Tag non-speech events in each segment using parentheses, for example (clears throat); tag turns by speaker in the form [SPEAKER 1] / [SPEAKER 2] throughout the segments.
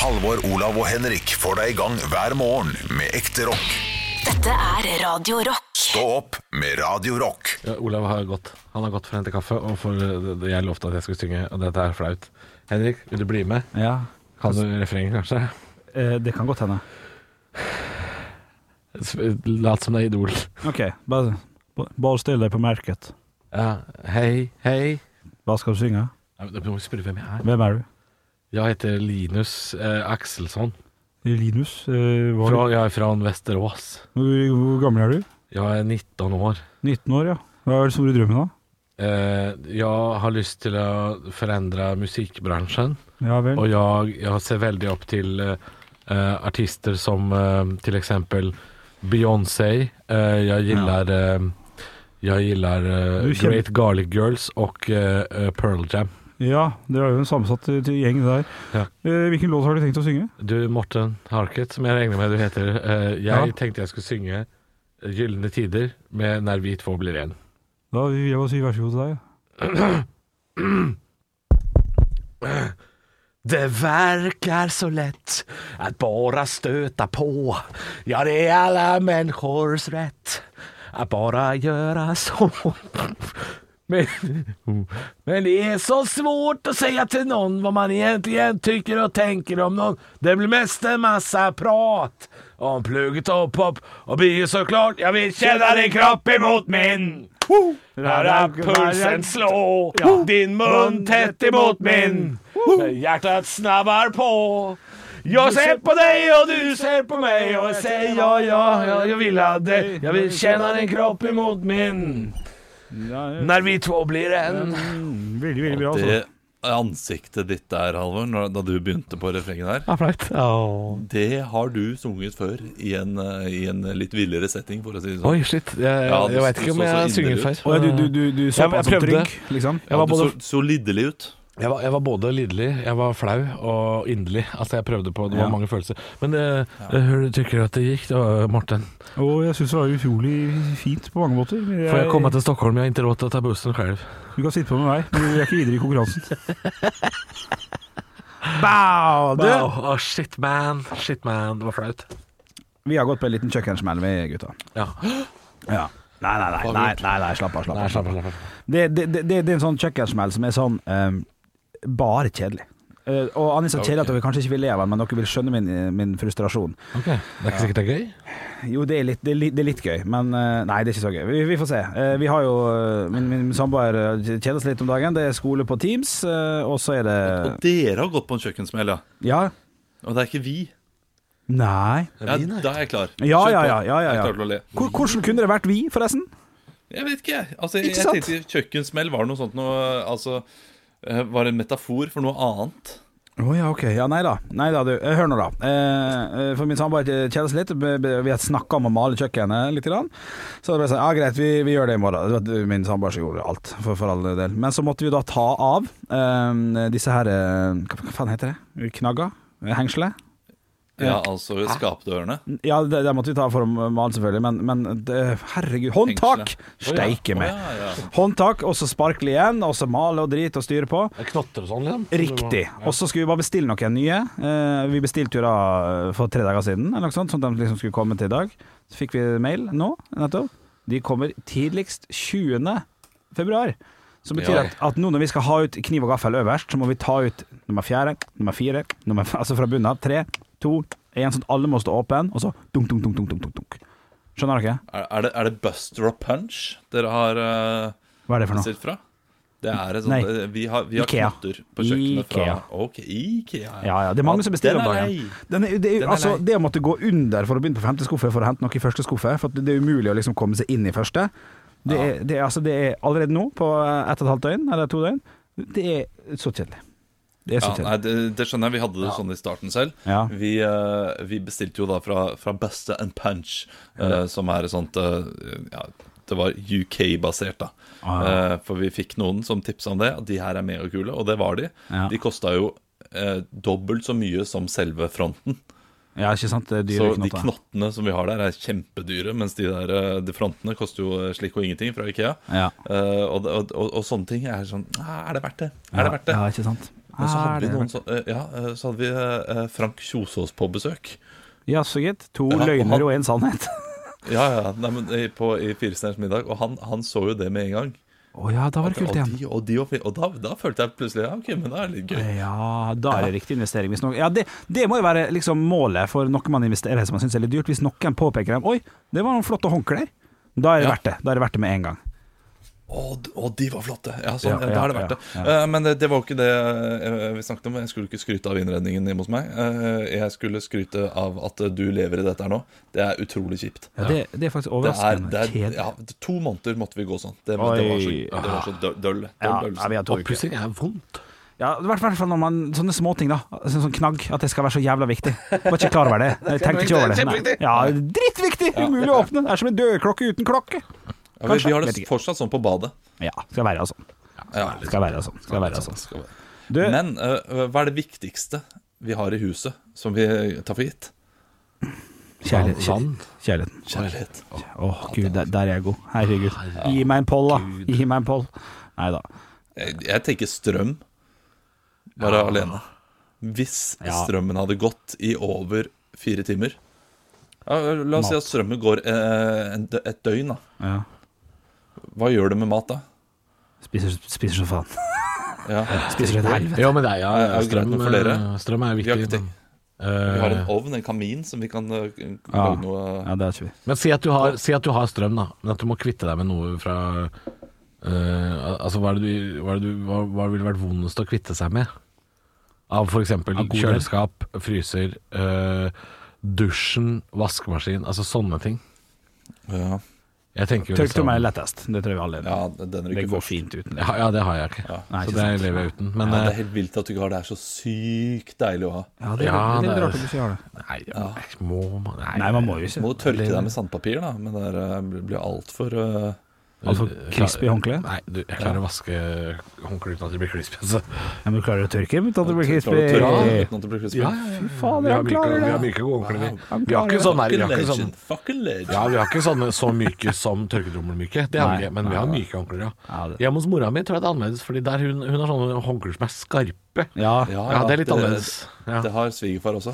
[SPEAKER 1] Halvor, Olav og Henrik får deg i gang hver morgen med ekte rock.
[SPEAKER 2] Dette er Radio Rock.
[SPEAKER 1] Stå opp med Radio Rock.
[SPEAKER 3] Ja, Olav har gått. Han har gått for å hente kaffe, og for jeg lovte at jeg skulle synge, og dette er flaut. Henrik, vil du bli med?
[SPEAKER 4] Ja,
[SPEAKER 3] Kan du refrenget, kanskje?
[SPEAKER 4] eh, det kan godt hende.
[SPEAKER 3] Lat som det er Idol.
[SPEAKER 4] Ok, bare, bare still deg på merket.
[SPEAKER 3] Ja, hei, hei.
[SPEAKER 4] Hva skal du synge?
[SPEAKER 3] Ja, Du må spørre hvem jeg er.
[SPEAKER 4] Hvem er du?
[SPEAKER 3] Jeg heter Linus eh, Axelsson.
[SPEAKER 4] Linus? Eh, hva,
[SPEAKER 3] Fra, jeg er fra Vesterås.
[SPEAKER 4] hvor, hvor gammel er du?
[SPEAKER 3] Jeg er 19 år.
[SPEAKER 4] 19 år, ja. Hva er den store drømmen, da?
[SPEAKER 3] Eh, jeg har lyst til å forandre musikkbransjen.
[SPEAKER 4] Ja vel.
[SPEAKER 3] Og jeg, jeg ser veldig opp til eh, eh, artister som eh, til eksempel Beyoncé. Eh, jeg gillar, eh, jeg liker eh,
[SPEAKER 4] Du kjenner-
[SPEAKER 3] Great Garlic Girls og eh, Pearl Jam.
[SPEAKER 4] Ja, det er jo en sammensatt eh, gjeng der.
[SPEAKER 3] Ja.
[SPEAKER 4] Eh, hvilken låt har du tenkt å synge?
[SPEAKER 3] Du, Morten Harket, som jeg regner med du heter. eh, jeg
[SPEAKER 4] Ja.
[SPEAKER 3] tenkte jeg skulle synge Gylne tider med Når vi to blir én.
[SPEAKER 4] Da vil jeg bare si vær så god til deg. (clears throat)
[SPEAKER 3] Det verkar så lätt att bara stöta på Ja, det är alla människors rätt att bara göra så men, (laughs) men det är så svårt att säga till någon vad man egentligen tycker och tänker om någon. Det blir mest en massa prat om plugget och pop och bio såklart Jag vill känna din kropp emot min. Höra pulsen slå Din mun tätt emot min. Hjärtat snabbar på. Jag ser på dig och du ser på mig och jag säger ja, ja, ja, jag vill ha det Jag vill känna din kropp emot min
[SPEAKER 4] Ja, ja.
[SPEAKER 3] Vi to blir en
[SPEAKER 4] veldig, veldig bra. Altså.
[SPEAKER 5] Det ansiktet ditt der, Halvor, da du begynte på refrenget der,
[SPEAKER 3] Ja, flaut. Ja.
[SPEAKER 5] det har du sunget før i en, eh, i en litt villere setting, for å si det sånn.
[SPEAKER 3] Oi, shit. Jeg,
[SPEAKER 5] Ja,
[SPEAKER 3] jeg vet ikke om jeg har sunget før.
[SPEAKER 4] Ja, du, du, du, du så
[SPEAKER 3] Jeg-
[SPEAKER 4] på
[SPEAKER 3] jeg
[SPEAKER 4] som
[SPEAKER 3] prøvde.
[SPEAKER 4] trygg, liksom?
[SPEAKER 3] Jeg var,
[SPEAKER 5] du
[SPEAKER 3] både,
[SPEAKER 5] så, så lidderlig ut.
[SPEAKER 3] Jeg, var, jeg var både lidderlig, jeg var flau og inderlig. Altså, jeg prøvde på Det var
[SPEAKER 4] Ja.
[SPEAKER 3] mange følelser. Men eh, hur tykker du at det gikk, da, Morten?
[SPEAKER 4] Og jeg syns det var utrolig fint på mange måter. Jeg,
[SPEAKER 3] Får jeg komme til Stockholm? Jeg har ikke råd til å ta bussen selv.
[SPEAKER 4] Du kan sitte på med meg, men du er ikke videre i konkurransen. (laughs) Bow, du!
[SPEAKER 3] Bow. Oh, shit, man. Shit, man. Det var flaut.
[SPEAKER 4] Vi har gått på en liten kjøkkensmell, vi gutta.
[SPEAKER 3] Ja. (gasps)
[SPEAKER 4] Ja. Nei, nei, nei, nei, nei, nei slapp av. Slapp
[SPEAKER 3] Nei,
[SPEAKER 4] av.
[SPEAKER 3] slapp av. slapp av.
[SPEAKER 4] Det, det, det, det er en sånn kjøkkensmell som er sånn ehm, bare kjedelig. Eh, og han er så kjedelig at dere kanskje ikke vil le av den, men dere vil skjønne min, min frustrasjon.
[SPEAKER 3] Ok, Det er ikke sikkert det er gøy?
[SPEAKER 4] Jo, det er litt, det er litt, det er litt gøy, men eh, nei, det er ikke så gøy. Vi, vi får se. Eh, vi har jo Min, min samboer kjeder seg litt om dagen. Det er skole på Teams, og så er det
[SPEAKER 5] Og dere har gått på en kjøkkensmell, ja.
[SPEAKER 4] Ja.
[SPEAKER 5] Og det er ikke vi.
[SPEAKER 4] Nei.
[SPEAKER 5] Ja, da er jeg klar.
[SPEAKER 4] Ja, ja, ja, ja, ja. Hvor, hvordan kunne det vært vi, forresten?
[SPEAKER 5] Jeg vet ikke. Altså, jeg,
[SPEAKER 4] Ikke
[SPEAKER 5] jeg tenkte kjøkkensmell var noe sånt noe Altså Var en metafor for noe annet.
[SPEAKER 4] Å ja, ok. Ja, nei da. Nei da, du. Eh, Hør nå, da. Eh, eh, for min samboer kjeder seg litt. Vi har snakka om å male kjøkkenet litt. Grann. Så det ble sånn, ja greit, vi, vi gjør det i morgen. Min samboer som gjorde alt, for, for all del. Men så måtte vi da ta av eh, disse her eh, Hva, hva faen heter det? Knagger? Hengsler?
[SPEAKER 5] Ja, altså skapdørene.
[SPEAKER 4] Ja, det, det måtte vi ta for å male, selvfølgelig, men, men det, herregud Håndtak! Steike meg.
[SPEAKER 5] ja, ja.
[SPEAKER 4] Håndtak, og så sparkle igjen, og så male og drite og styre på.
[SPEAKER 3] Er knotter og sånn, liksom?
[SPEAKER 4] Riktig. Og så skulle vi bare bestille noen nye. Eh, vi bestilte jo da eh, for tre dager siden, eller noe sånt, sånn at de liksom skulle komme til i dag. Så fikk vi mail nå, nettopp. De kommer tidligst 20. februar. Som betyr
[SPEAKER 5] Ja.
[SPEAKER 4] at, at nå når vi skal ha ut kniv og gaffel øverst, så må vi ta ut nummer fjerde, nummer fire, nummer, altså fra bunnen av. Tre, to, én, sånn at alle må stå åpen, og så dunk, dunk, dunk, dunk, dunk, dunk. Skjønner dere?
[SPEAKER 5] Er, er, det, er det Buster og Punch dere har uh,
[SPEAKER 4] Hva er det for noe?
[SPEAKER 5] fra? Det er et sånt eh, Vi har, vi har knotter på kjøkkenet fra
[SPEAKER 4] Ikea.
[SPEAKER 5] Ok, Ikea.
[SPEAKER 4] Ja, ja, det er mange som bestiller om dagen. Den er, det, er, altså, det å måtte gå under for å begynne på femte skuffe for å hente noe i første skuffe, for det er umulig å liksom komme seg inn i første. Det, er, det, er, altså, det er allerede nå, på ett og et halvt døgn, eller to døgn, det er så kjedelig. Det
[SPEAKER 5] Ja, nei, det, det skjønner jeg. Vi hadde det sånn i starten selv.
[SPEAKER 4] Ja.
[SPEAKER 5] Vi, uh, vi bestilte jo da fra, fra Buster and Punch, uh, som er et sånt uh, ja, Det var UK-basert, da.
[SPEAKER 4] Ah.
[SPEAKER 5] For vi fikk noen som tipsa om det. De her er megakule, og det var de.
[SPEAKER 4] Ja.
[SPEAKER 5] De kosta jo dobbelt så mye som selve fronten.
[SPEAKER 4] ja, ikke sant? Det er dyre
[SPEAKER 5] Så
[SPEAKER 4] knotter.
[SPEAKER 5] de knottene som vi har der, er kjempedyre, mens de der de frontene koster jo slik og ingenting fra Ikea.
[SPEAKER 4] Ja.
[SPEAKER 5] Uh, og, og, og, og sånne ting er sånn Er det verdt det? Er det verdt det?
[SPEAKER 4] Ja, ikke sant?
[SPEAKER 5] Men så hadde vi noen så, eh, ja, eh, så hadde vi eh, Frank Kjosås på besøk.
[SPEAKER 4] Jaså, gitt. To
[SPEAKER 5] Ja, og
[SPEAKER 4] løgner
[SPEAKER 5] han-
[SPEAKER 4] og én sannhet. (laughs)
[SPEAKER 5] Ja, ja, nei, men på, i Firestjerners middag. Og han, han så jo det med en gang.
[SPEAKER 4] Å ja, da var det kult
[SPEAKER 5] og
[SPEAKER 4] igjen.
[SPEAKER 5] de, og, de, og da, da følte jeg plutselig Ja, ok, men det er litt gøy.
[SPEAKER 4] Ja, da er det riktig investering. Noen, ja, det, det må jo være liksom målet for noe man investerer som man syns er litt dyrt. Hvis noen påpeker dem Oi, det var noen flotte håndklær. Da er det
[SPEAKER 5] Ja.
[SPEAKER 4] verdt det. Da er det verdt det med en gang.
[SPEAKER 5] Å, å, de var flotte! Ja, sånn,
[SPEAKER 4] Ja,
[SPEAKER 5] ja, da er det verdt det.
[SPEAKER 4] ja,
[SPEAKER 5] Eh, men det, det var jo ikke det eh, vi snakket om. Jeg skulle ikke skryte av innredningen hjemme hos meg. Uh, jeg skulle skryte av at du lever i dette her nå. Det er utrolig kjipt.
[SPEAKER 4] Ja, det, det er faktisk
[SPEAKER 5] Det er,
[SPEAKER 4] overraskende
[SPEAKER 5] det er,
[SPEAKER 4] kjedelig.
[SPEAKER 5] ja, to måneder måtte vi gå sånn. Det, det var så, det var så døll. døll,
[SPEAKER 4] Ja,
[SPEAKER 5] døll,
[SPEAKER 4] ja, vi har to uker.
[SPEAKER 3] Oppussing er vondt.
[SPEAKER 4] Ja, i hvert fall når man Sånne småting, da. Sånn, sånn knagg. At det skal være så jævla viktig. Var ikke klar over det. (laughs) Jeg tenkte ikke over det. Nei. Ja, Drittviktig! Umulig å åpne. Det er som en dørklokke uten klokke.
[SPEAKER 5] Ja, vi, vi har det fortsatt sånn på badet.
[SPEAKER 4] Ja, skal være sånn.
[SPEAKER 5] Ja,
[SPEAKER 4] Skal være sånn. Skal være sånn.
[SPEAKER 5] Skal være.
[SPEAKER 4] Du,
[SPEAKER 5] Men uh, hva er det viktigste vi har i huset, som vi tar for gitt?
[SPEAKER 4] kjærlighet.
[SPEAKER 3] Kjærlighet.
[SPEAKER 4] Kjærligheten.
[SPEAKER 5] Kjærlighet.
[SPEAKER 4] Å, gud, der, der er jeg god. Herregud. Gi meg en poll, da. Gi meg en poll. Nei da.
[SPEAKER 5] Jeg, jeg tenker strøm. Bare alene. Hvis
[SPEAKER 4] Ja.
[SPEAKER 5] strømmen hadde gått i over fire timer ja, La oss si at strømmen går eh, et døgn. da
[SPEAKER 4] Ja.
[SPEAKER 5] Hva gjør du med mat, da?
[SPEAKER 4] Spiser, spiser som faen.
[SPEAKER 5] Ja. (laughs)
[SPEAKER 4] Spiser som et helvete.
[SPEAKER 3] Ja, men det er, ja,
[SPEAKER 5] Er greit
[SPEAKER 3] strøm,
[SPEAKER 5] nok for dere.
[SPEAKER 3] eh, strøm er
[SPEAKER 5] Vi har,
[SPEAKER 3] viktig.
[SPEAKER 5] ikke vi har en
[SPEAKER 3] eh,
[SPEAKER 5] ovn, en kamin, som vi kan uh,
[SPEAKER 4] Ja.
[SPEAKER 5] lage noe
[SPEAKER 4] Ja, det har ikke vi.
[SPEAKER 3] Men si at, du har, si at du har strøm, da. Men at du må kvitte deg med noe fra eh, Altså, hva er det du, hva, er det du, hva, hva ville vært vondest å kvitte seg med? Av f.eks.
[SPEAKER 4] Av
[SPEAKER 3] kjøleskap, fryser, eh, dusjen, vaskemaskin. Altså sånne ting.
[SPEAKER 5] Ja,
[SPEAKER 3] Jeg tenker jo
[SPEAKER 4] Tørketrommel er
[SPEAKER 3] liksom
[SPEAKER 4] lettest. Det tror jeg vi alle er
[SPEAKER 5] ja
[SPEAKER 4] enige om.
[SPEAKER 5] den
[SPEAKER 4] Det
[SPEAKER 5] ryker
[SPEAKER 4] går
[SPEAKER 5] først.
[SPEAKER 4] fint uten det.
[SPEAKER 3] ja, ja, det har jeg ikke.
[SPEAKER 4] Nei,
[SPEAKER 3] så
[SPEAKER 4] ikke
[SPEAKER 3] det
[SPEAKER 4] sant.
[SPEAKER 3] lever jeg uten. Men
[SPEAKER 5] Ja, det
[SPEAKER 3] eh,
[SPEAKER 5] er helt vilt at du ikke har det. Det er så sykt deilig å ha.
[SPEAKER 4] Ja, det er,
[SPEAKER 3] Ja,
[SPEAKER 4] det er
[SPEAKER 3] det er-
[SPEAKER 4] rart at du ikke har det.
[SPEAKER 3] nei, må man nei,
[SPEAKER 4] Nei, man må jo ikke.
[SPEAKER 5] Må tørke deg med sandpapir, da, men det er, eh, blir altfor uh,
[SPEAKER 4] Altså crispy håndkle?
[SPEAKER 3] Nei, du, jeg klarer å vaske håndkleet uten at det blir crispy. Altså.
[SPEAKER 4] Ja, men du klarer å tørke uten at det blir crispy?
[SPEAKER 5] Ja, uten at det blir crispy.
[SPEAKER 4] Fy faen,
[SPEAKER 3] Vi har
[SPEAKER 4] han
[SPEAKER 3] myke,
[SPEAKER 4] klarer
[SPEAKER 3] vi har myke gode håndklær. vi. Vi har ikke sånn vi har ikke sånn
[SPEAKER 5] legend. Fucking legend.
[SPEAKER 3] ja, vi har ikke sånne så myke som tørketrommelmyke. Det har vi men vi har myke håndklær, ja.
[SPEAKER 4] Ja,
[SPEAKER 3] Hjemme hos mora mi tror jeg det er annerledes, Fordi der hun, hun har sånne håndklær som er skarpe.
[SPEAKER 4] Ja,
[SPEAKER 3] Ja, det er litt annerledes. Ja.
[SPEAKER 5] Det har svigerfar også.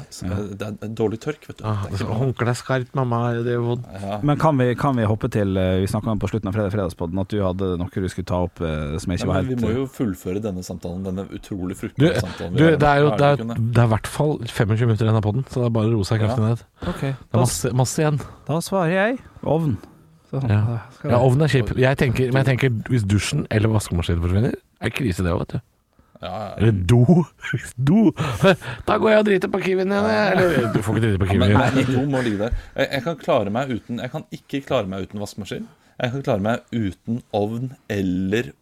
[SPEAKER 5] Det er en dårlig tørk, vet du.
[SPEAKER 3] Ah,
[SPEAKER 5] Det er
[SPEAKER 3] skarpt, mamma. Det er vondt.
[SPEAKER 5] Ja.
[SPEAKER 4] Men kan vi, kan vi hoppe til eh, Vi snakka om på slutten av fredag, Fredagspodden at du hadde noe du skulle ta opp eh, som jeg ikke var
[SPEAKER 5] helt vi må jo fullføre denne samtalen. Denne utrolig fruktbare samtalen.
[SPEAKER 3] du det er jo det er, det er i hvert fall 25 minutter igjen av podden, så det er bare å roe seg kraftig
[SPEAKER 5] Ja.
[SPEAKER 3] ned.
[SPEAKER 4] Okay.
[SPEAKER 3] Det er masse, masse igjen.
[SPEAKER 4] da svarer jeg ovn. Sånn.
[SPEAKER 3] Ja. Ja, Ovnen er kjip. Jeg tenker, men jeg tenker hvis dusjen eller vaskemaskinen forsvinner, er krise det òg, vet du.
[SPEAKER 5] Ja, ja.
[SPEAKER 3] Eller do. (laughs) do. Da går jeg og driter på Kiwien igjen, jeg. Du får ikke drite på
[SPEAKER 5] Men,
[SPEAKER 3] Kiwien.
[SPEAKER 5] men to må ligge der. Jeg, jeg kan klare meg uten Jeg kan ikke klare meg uten vaskemaskin. Jeg kan klare meg uten ovn eller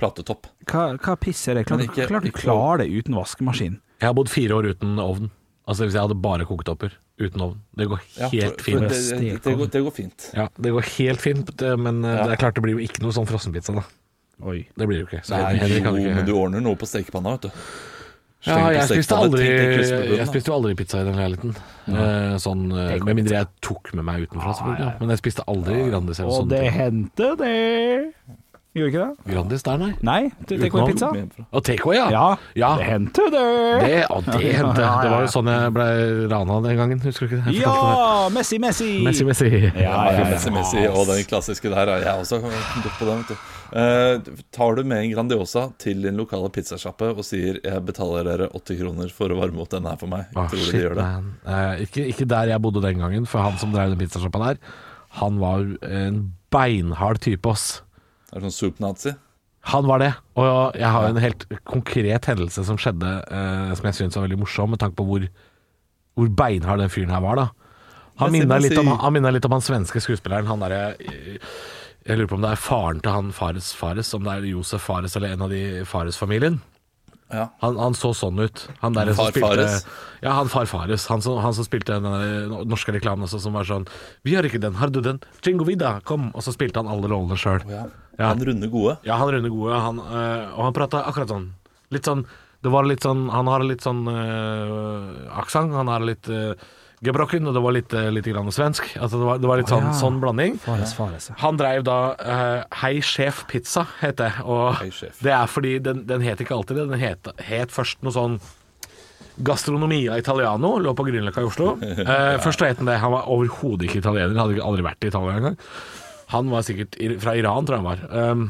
[SPEAKER 5] platetopp.
[SPEAKER 4] Hva, hva piss er det? Klart
[SPEAKER 5] Men
[SPEAKER 4] du klarer det uten vaskemaskin.
[SPEAKER 3] Jeg har bodd fire år uten ovn. Altså Hvis jeg hadde bare koketopper uten ovn. Det går
[SPEAKER 5] Ja,
[SPEAKER 3] helt
[SPEAKER 5] for, for
[SPEAKER 3] fint.
[SPEAKER 5] det, det, det, går, det går fint.
[SPEAKER 3] Ja, det går helt fint, men eh,
[SPEAKER 5] Ja.
[SPEAKER 3] det er klart det blir jo ikke noe sånn frossenpizza, da.
[SPEAKER 4] Oi.
[SPEAKER 3] Det blir det jo ikke. Så
[SPEAKER 5] Nei,
[SPEAKER 3] Henrik
[SPEAKER 5] jo,
[SPEAKER 3] ikke
[SPEAKER 5] men du ordner noe på stekepanna, vet du.
[SPEAKER 3] Ja, jeg spiste aldri Jeg spiste jo aldri pizza i den leiligheten. Ja. sånn, eh, med mindre jeg tok med meg utenfra, selvfølgelig. ja. Men jeg spiste aldri Grandis eller
[SPEAKER 4] Og det hendte, det. Gjorde ikke det?
[SPEAKER 3] Grandis der, nei.
[SPEAKER 4] Nei,
[SPEAKER 5] takeaway-pizza.
[SPEAKER 3] Og takeaway, ja.
[SPEAKER 4] Ja,
[SPEAKER 3] Ja.
[SPEAKER 4] det hendte, det.
[SPEAKER 3] Det, å, det hendte. Det var jo sånn jeg ble rana den gangen, husker du ikke det?
[SPEAKER 4] Ja! Messi, Messi.
[SPEAKER 3] Messi, Messi.
[SPEAKER 4] Ja, ja, ja.
[SPEAKER 5] Messi, Messi, og den klassiske der har jeg også gått på den. vet du Uh, Tar du med en Grandiosa til din lokale pizzasjappe og sier 'jeg betaler dere 80 kroner for å varme opp denne her for meg',
[SPEAKER 3] Åh,
[SPEAKER 5] tror du de gjør det?
[SPEAKER 3] Eh, ikke, ikke der jeg bodde den gangen, for han som drev den pizzasjappa der, han var en beinhard type, ass.
[SPEAKER 5] Det er sånn soup-nazi.
[SPEAKER 3] Han var det. Og jeg har en helt konkret hendelse som skjedde, eh, som jeg syns var veldig morsom, med tanke på hvor, hvor beinhard den fyren her var, da. Han minna litt, om- han minnet litt om han svenske skuespilleren, han derre eh, Jeg lurer på om det er faren til han Fares Fares, om det er Josef Fares eller en av de Fares-familien.
[SPEAKER 5] Ja.
[SPEAKER 3] Han, han så sånn ut. Han der som spilte
[SPEAKER 5] Fares?
[SPEAKER 3] Ja, han far Fares. Han som, han som spilte den norske reklamen også, som var sånn 'Vi har ikke den, har du den? Jingo vida, kom!' Og så spilte han alle rollene sjøl.
[SPEAKER 5] Ja. Han runde gode.
[SPEAKER 3] Ja, han Rune Gode, han, øh, og han prata akkurat sånn. Litt sånn Det var litt sånn Han har litt sånn øh, aksent. Han har litt øh, gebrokken, og det var litt, eh, litt grann svensk. Altså det, var, det var litt sånn,
[SPEAKER 4] ja.
[SPEAKER 3] sånn blanding.
[SPEAKER 4] Fares, fares. ja.
[SPEAKER 3] Han dreiv da uh, Hei Sjef Pizza, het det. Og
[SPEAKER 5] Hei
[SPEAKER 3] det er fordi den, den het ikke alltid det. Den het, het først noe sånn Gastronomia Italiano, lå på Grünerløkka i Oslo. (laughs) Eh, først så het den det. Han var overhodet ikke italiener, hadde aldri vært i Italia engang. Han var sikkert fra Iran, tror jeg han var. Um,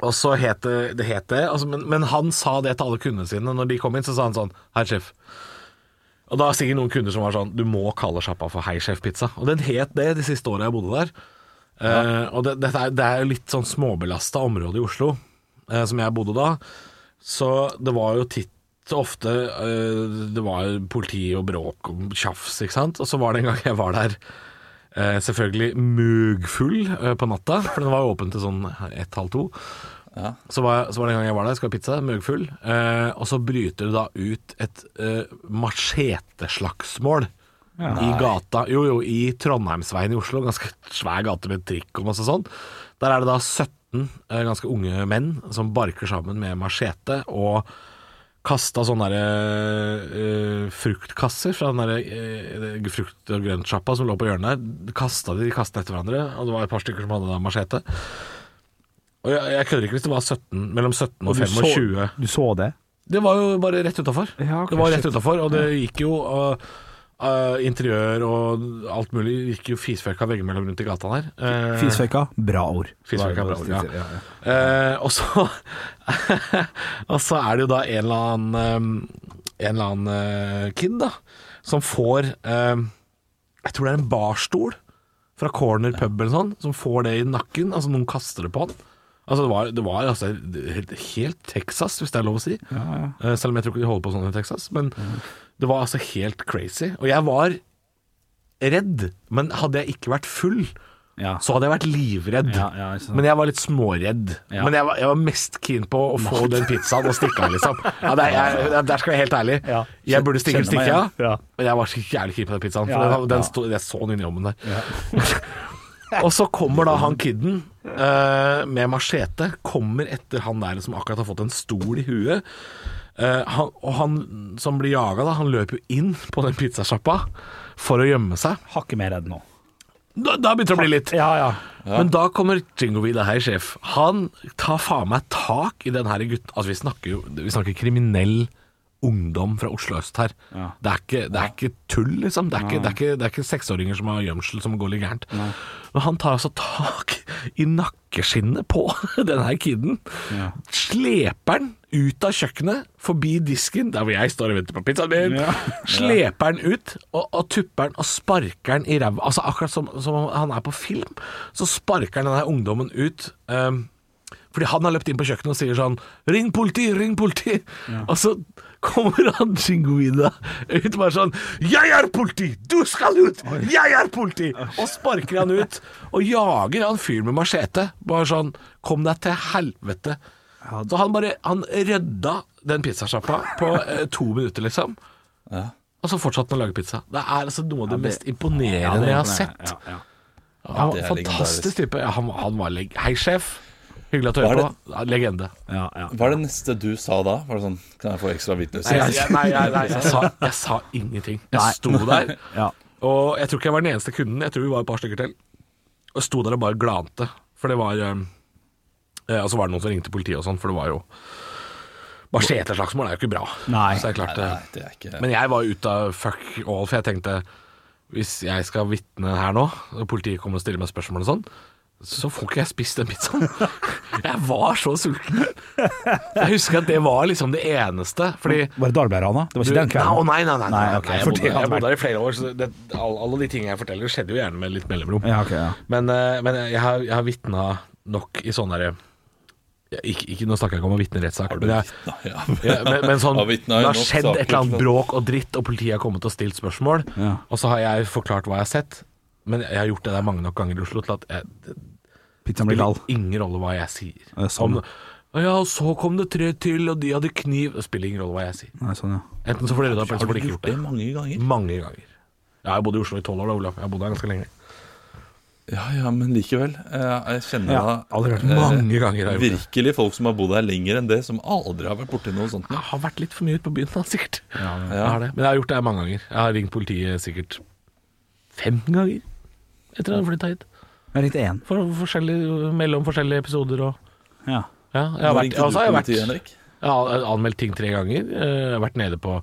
[SPEAKER 3] og så het det det, het det altså, men, men han sa det til alle kundene sine. Når de kom inn, så sa han sånn Hei, sjef. Og da er sikkert noen kunder som var sånn Du må kalle sjappa for Hei Sjef Pizza. Og den het det de siste åra jeg bodde der. Eh, og det, er, det er jo litt sånn småbelasta område i Oslo, uh, som jeg bodde da. Så det var jo titt ofte uh, Det var politi og bråk og tjafs, ikke sant. Og så var det en gang jeg var der, selvfølgelig mugfull på natta, for den var jo åpen til sånn ett-halv to.
[SPEAKER 5] Ja.
[SPEAKER 3] Så var, så var det en gang jeg var der, skulle ha pizza, møggfull. eh, og så bryter det da ut et eh, macheteslagsmål i gata, jo jo, i Trondheimsveien i Oslo, ganske svær gate med trikk og masse sånn. Der er det da 17 eh, ganske unge menn som barker sammen med machete og kasta sånne der, eh, fruktkasser fra den der eh, frukt- og grøntsjappa som lå på hjørnet der. Kasta de, de kasta etter hverandre, og det var et par stykker som hadde da machete. Og jeg, jeg kødder ikke hvis det var 17, mellom 17 og,
[SPEAKER 4] Og 25. så, du så det?
[SPEAKER 3] Det var jo bare rett utafor.
[SPEAKER 4] Ja,
[SPEAKER 3] det var rett utafor, og det gikk jo uh, uh, Interiør og alt mulig gikk jo fisføkka veggimellom rundt i gata der. Uh,
[SPEAKER 4] fisføkka bra ord.
[SPEAKER 3] Fisføkka bra ord, ja.
[SPEAKER 4] ja, ja.
[SPEAKER 3] Eh, og så (laughs) Og så er det jo da en eller annen um, En eller annen eh, kid da som får eh, Jeg tror det er en barstol fra Corner pub eller sånn, som får det i nakken. Altså noen kaster det på han. Altså Det var, det var altså, helt, helt Texas, hvis det er lov å si. Eh, selv om jeg tror ikke de holder på sånn i Texas. Men det var altså helt crazy. Og jeg var redd, men hadde jeg ikke vært full,
[SPEAKER 4] Ja.
[SPEAKER 3] så hadde jeg vært livredd.
[SPEAKER 4] Ja, ja,
[SPEAKER 3] men jeg var litt småredd.
[SPEAKER 4] Ja.
[SPEAKER 3] Men jeg var, jeg var mest keen på å få den pizzaen og stikke av, liksom. Ja, det er, jeg, der skal jeg være helt ærlig.
[SPEAKER 4] Ja.
[SPEAKER 3] Jeg burde stikke, stikke av.
[SPEAKER 4] Ja.
[SPEAKER 3] men jeg var så jævlig keen på den pizzaen. For
[SPEAKER 4] Ja,
[SPEAKER 3] den, den
[SPEAKER 4] ja.
[SPEAKER 3] sto, jeg så den inni ovnen der. (laughs) og så kommer da han kidden uh, med machete, kommer etter han der som akkurat har fått en stol i huet. Uh, han, og han som blir jaga, da, han løper jo inn på den pizzasjappa for å gjemme seg.
[SPEAKER 4] Hakket mer redd nå.
[SPEAKER 3] Da, da begynner det å bli litt.
[SPEAKER 4] Ja, ja.
[SPEAKER 3] Men da kommer Jingovida her, sjef. Han tar faen meg tak i den her gutten Altså, vi snakker jo Vi snakker kriminell ungdom fra Oslo øst her.
[SPEAKER 4] Ja.
[SPEAKER 3] Det, er ikke, det er ikke tull, liksom. Det er ikke, det er ikke, det er ikke seksåringer som har gjemsel som går litt gærent. Men han tar altså tak i nakkeskinnet på (laughs) denne kiden.
[SPEAKER 4] Ja.
[SPEAKER 3] Sleper den ut av kjøkkenet, forbi disken, der hvor jeg står og venter på pizzaen min.
[SPEAKER 4] Ja.
[SPEAKER 3] Sleper den ut, og, og tupper den og sparker den i ræva. Altså akkurat som, som han er på film, så sparker han denne ungdommen ut. Um, fordi han har løpt inn på kjøkkenet og sier sånn 'Ring politi! Ring politi!' Og så kommer han Jingoida ut bare sånn 'Jeg er politi! Du skal ut! Jeg er politi!' Og sparker han ut og jager han fyren med machete. Bare sånn 'Kom deg til helvete'. Så han bare Han rydda den pizzasjappa på eh, to minutter, liksom. Og så fortsatte han å lage pizza. Det er altså noe av det mest imponerende
[SPEAKER 4] er
[SPEAKER 3] jeg har sett.
[SPEAKER 4] Ja,
[SPEAKER 3] fantastisk type. Ja, han, han var leg Hei, sjef. Hyggelig at du hører på. Legende.
[SPEAKER 4] Ja, ja.
[SPEAKER 5] Hva er det neste du sa da? Var det sånn Kan jeg få ekstra
[SPEAKER 3] Nei,
[SPEAKER 5] hvitnøyser?
[SPEAKER 3] jeg, jeg, nei, nei, jeg, sa, jeg sa ingenting. Jeg sto der, (laughs)
[SPEAKER 4] Ja.
[SPEAKER 3] og jeg tror ikke jeg var den eneste kunden. Jeg tror vi var et par stykker til. Og sto der og bare glante. For det var eh, eh, Og så var det noen som ringte politiet og sånn, for det var jo Macheteslagsmål er jo ikke bra.
[SPEAKER 4] Nei.
[SPEAKER 3] Så det er klart
[SPEAKER 5] Nei,
[SPEAKER 3] eh,
[SPEAKER 5] nei, det er ikke
[SPEAKER 3] Men jeg var ute av fuck all, for jeg tenkte hvis jeg skal vitne her nå, og politiet kommer og stiller meg spørsmål og sånn, så får ikke jeg spist den pizzaen. Jeg var så sulten. Jeg husker at det var liksom det eneste, fordi
[SPEAKER 4] Var det da du ble rana? Det var ikke den kvelden?
[SPEAKER 3] nei, nei, nei, nei,
[SPEAKER 4] Nei, ok,
[SPEAKER 3] jeg, bodde, jeg bodde der i flere år, så det, alle, alle de tingene jeg forteller, skjedde jo gjerne med litt mellomrom.
[SPEAKER 4] Ja, okay, ja.
[SPEAKER 3] Men, eh, men jeg har, jeg har vitna nok i sånne derre ikke, ikke, Nå snakker jeg ikke om å vitne i rettssak, men, jeg,
[SPEAKER 5] Ja,
[SPEAKER 3] men, men sånn (laughs) Det har skjedd et eller annet bråk og dritt, og politiet har kommet og stilt spørsmål,
[SPEAKER 4] Ja.
[SPEAKER 3] og så har jeg forklart hva jeg har sett. Men jeg har gjort det der mange nok ganger i Oslo til at jeg,
[SPEAKER 4] Pizzaen blir
[SPEAKER 3] spiller ingen rolle hva jeg sier.
[SPEAKER 4] Er sånn,
[SPEAKER 3] Om, ja, og så kom det tre til, og de hadde kniv Det spiller ingen rolle hva jeg sier.
[SPEAKER 4] Nei, sånn, ja.
[SPEAKER 3] Enten så får dere det opp, eller så
[SPEAKER 5] Har
[SPEAKER 3] får
[SPEAKER 5] du
[SPEAKER 3] ikke
[SPEAKER 5] gjort det mange ganger?
[SPEAKER 3] Mange ganger. Jeg har bodd i Oslo i tolv år da, Olav. Jeg har bodd her ganske lenge.
[SPEAKER 5] Ja, ja, men likevel. Jeg, jeg kjenner
[SPEAKER 4] Ja,
[SPEAKER 5] da eh,
[SPEAKER 3] Mange ganger har jeg gjort det.
[SPEAKER 5] Virkelig folk som har bodd her lenger enn det, som aldri har vært borti noe sånt.
[SPEAKER 3] Jeg har vært litt for mye ute på byen, da, sikkert.
[SPEAKER 4] Ja, ja.
[SPEAKER 3] Jeg har det. Men jeg har gjort det mange ganger. Jeg har ringt politiet sikkert fem ganger etter at jeg har flytta hit.
[SPEAKER 4] Jeg ringte én.
[SPEAKER 3] For forskjellig, mellom forskjellige episoder og
[SPEAKER 4] Ja.
[SPEAKER 3] Ja, jeg har
[SPEAKER 5] Nå
[SPEAKER 3] vært,
[SPEAKER 5] ringte du
[SPEAKER 3] altså, jeg har
[SPEAKER 5] politiet,
[SPEAKER 3] vært
[SPEAKER 5] Henrik?
[SPEAKER 3] Jeg har anmeldt ting tre ganger. Eh, Jeg har vært nede på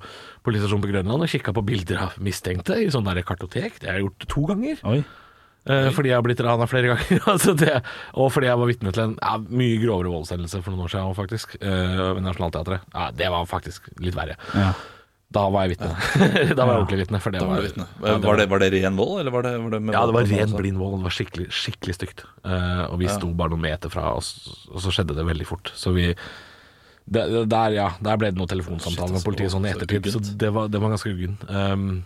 [SPEAKER 3] politistasjonen på Grønland og kikka på bilder av mistenkte i sånn der kartotek. Det har jeg gjort to ganger.
[SPEAKER 4] Oi.
[SPEAKER 3] Eh, fordi jeg har blitt rana flere ganger. (laughs) altså det, og fordi jeg var vitne til en ja, mye grovere voldshendelse for noen år siden faktisk. eh, ved Nationaltheatret. Ja, det var faktisk litt verre.
[SPEAKER 4] Ja.
[SPEAKER 3] Da var jeg vitne. (laughs) da var jeg ordentlig vitne. For det
[SPEAKER 5] var vitne.
[SPEAKER 3] ja, det
[SPEAKER 5] Var det, var det ren vold, eller var det, var det med
[SPEAKER 3] ja, det var ren blind vold. Det var skikkelig, skikkelig stygt. Uh, og vi sto bare noen meter fra og, og så skjedde det veldig fort. Så vi Der, ja. Der ble det noen telefonsamtaler med
[SPEAKER 5] altså,
[SPEAKER 3] politiet sånn i ettertid. Så det var, det var ganske uggen. Um,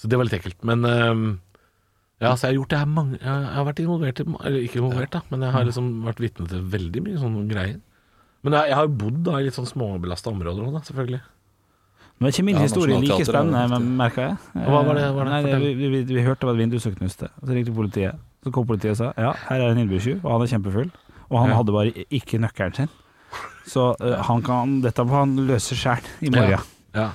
[SPEAKER 3] så det var litt ekkelt. Men um, ja, så jeg har gjort det her mange Jeg har vært involvert i Eller ikke involvert, da, men jeg har liksom vært vitne til veldig mye sånne greier. Men jeg, jeg har bodd da i litt sånn småbelasta områder òg, da, selvfølgelig.
[SPEAKER 4] Men ikke min
[SPEAKER 5] Ja,
[SPEAKER 4] historie like
[SPEAKER 5] er
[SPEAKER 4] spennende,
[SPEAKER 5] viktig.
[SPEAKER 4] merka jeg.
[SPEAKER 3] Hva var det- var det?
[SPEAKER 4] Nei, vi, vi, vi, vi hørte var et vindu som knuste. Så ringte politiet. Så kom politiet og sa ja, her er en innbruddstyv, og han er kjempefull. Og han
[SPEAKER 3] Ja.
[SPEAKER 4] hadde bare ikke nøkkelen sin. Så uh, han kan, dette må han løse sjæl i morgen.
[SPEAKER 3] Ja,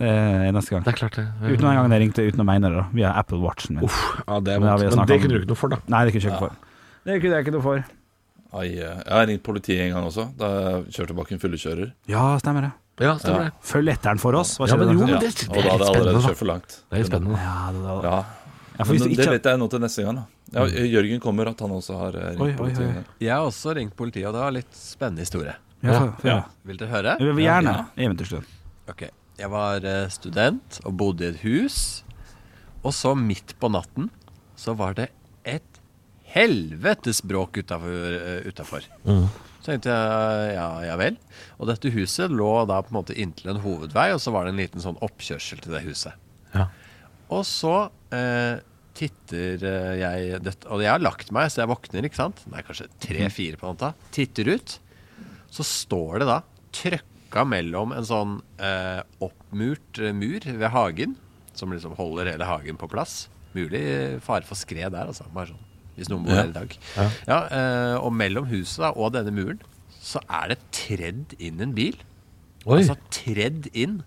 [SPEAKER 4] Eh, neste gang.
[SPEAKER 3] det er klart det.
[SPEAKER 4] Uten en gang jeg ringte uten å mene det. Via Apple Watchen min.
[SPEAKER 3] Uff, ja, det er vondt. Men det kunne du ikke noe for, da.
[SPEAKER 4] Nei, det kunne jeg ikke for. Det kunne jeg ikke noe for.
[SPEAKER 5] Ai, eh, jeg har ringt politiet en gang også, da jeg kjørte bak en fyllekjører.
[SPEAKER 4] Ja, stemmer det.
[SPEAKER 3] Ja, stemmer det.
[SPEAKER 4] Følg etter den for oss. Hva
[SPEAKER 3] Ja, men jo, men det- det
[SPEAKER 5] og
[SPEAKER 3] er
[SPEAKER 5] da hadde
[SPEAKER 3] litt
[SPEAKER 5] jeg allerede
[SPEAKER 3] spennende, da.
[SPEAKER 5] kjørt for langt.
[SPEAKER 3] Det er litt spennende.
[SPEAKER 4] Ja, det, det,
[SPEAKER 5] Ja,
[SPEAKER 4] Ja, for hvis
[SPEAKER 5] men
[SPEAKER 4] du
[SPEAKER 5] det
[SPEAKER 4] ikke
[SPEAKER 5] vet jeg nå til neste gang. da ja, Jørgen kommer, at han også har eh, ringt
[SPEAKER 4] Oi, oi,
[SPEAKER 5] politiet.
[SPEAKER 4] oi.
[SPEAKER 6] Jeg har også ringt politiet, og det var litt spennende historie.
[SPEAKER 4] ja, for, ja.
[SPEAKER 6] Vil dere høre?
[SPEAKER 4] Jeg vil gjerne eventyrstund.
[SPEAKER 6] Ok. Jeg var eh, student og bodde i et hus. Og så midt på natten så var det et helvetes bråk utafor. Så tenkte jeg ja, ja vel. Og dette huset lå da på en måte inntil en hovedvei, og så var det en liten sånn oppkjørsel til det huset.
[SPEAKER 3] Ja.
[SPEAKER 6] Og så eh, titter eh, jeg dette, Og jeg har lagt meg, så jeg våkner, ikke sant? Er kanskje tre-fire på natta. Titter ut. Så står det da trøkka mellom en sånn eh, oppmurt eh, mur ved hagen, som liksom holder hele hagen på plass. Mulig fare for skred der, altså. Bare sånn. Hvis noen bor
[SPEAKER 5] Ja.
[SPEAKER 6] her i dag. Ja. eh, og mellom huset da, og denne muren så er det tredd inn en bil.
[SPEAKER 3] Oi.
[SPEAKER 6] Altså tredd inn.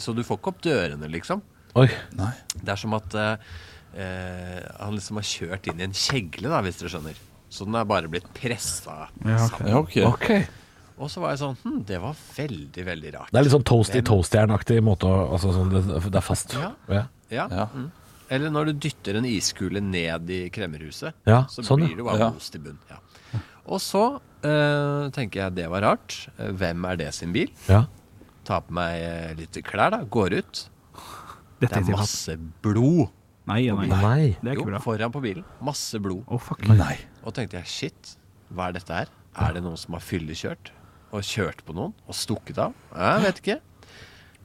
[SPEAKER 6] Så du får ikke opp dørene, liksom.
[SPEAKER 3] Oi.
[SPEAKER 5] Nei.
[SPEAKER 6] Det er som at eh, han liksom har kjørt inn i en kjegle, da, hvis dere skjønner. Så den er bare blitt pressa
[SPEAKER 4] Ja, okay.
[SPEAKER 6] sammen.
[SPEAKER 5] Ja, okay.
[SPEAKER 3] Okay.
[SPEAKER 6] Og så var jeg sånn Hm, det var veldig, veldig rart.
[SPEAKER 3] Det er litt sånn toasty
[SPEAKER 6] Hvem-
[SPEAKER 3] toastjernaktig måte å altså sånn, det, det er fast.
[SPEAKER 6] Ja.
[SPEAKER 3] Ja.
[SPEAKER 6] Ja.
[SPEAKER 5] Ja.
[SPEAKER 6] Mm. Eller når du dytter en iskule ned i kremmerhuset,
[SPEAKER 3] Ja,
[SPEAKER 6] så
[SPEAKER 3] sånn,
[SPEAKER 6] blir det bare
[SPEAKER 5] Ja.
[SPEAKER 6] most i bunn. Ja. Og så eh, tenker jeg det var rart. Hvem er det sin bil?
[SPEAKER 3] Ja.
[SPEAKER 6] Tar på meg eh, litt klær, da. Går ut. Det
[SPEAKER 4] Dette
[SPEAKER 6] er
[SPEAKER 4] er masse
[SPEAKER 6] blod
[SPEAKER 4] Nei, ja, nei.
[SPEAKER 3] Nei.
[SPEAKER 4] Det er ikke bra.
[SPEAKER 6] foran på bilen. Masse blod.
[SPEAKER 4] Oh, fuck.
[SPEAKER 5] Nei.
[SPEAKER 6] Og tenkte jeg shit, hva er dette her? Er det noen som har fyllekjørt? Og kjørt på noen? Og stukket av? Jeg vet ikke.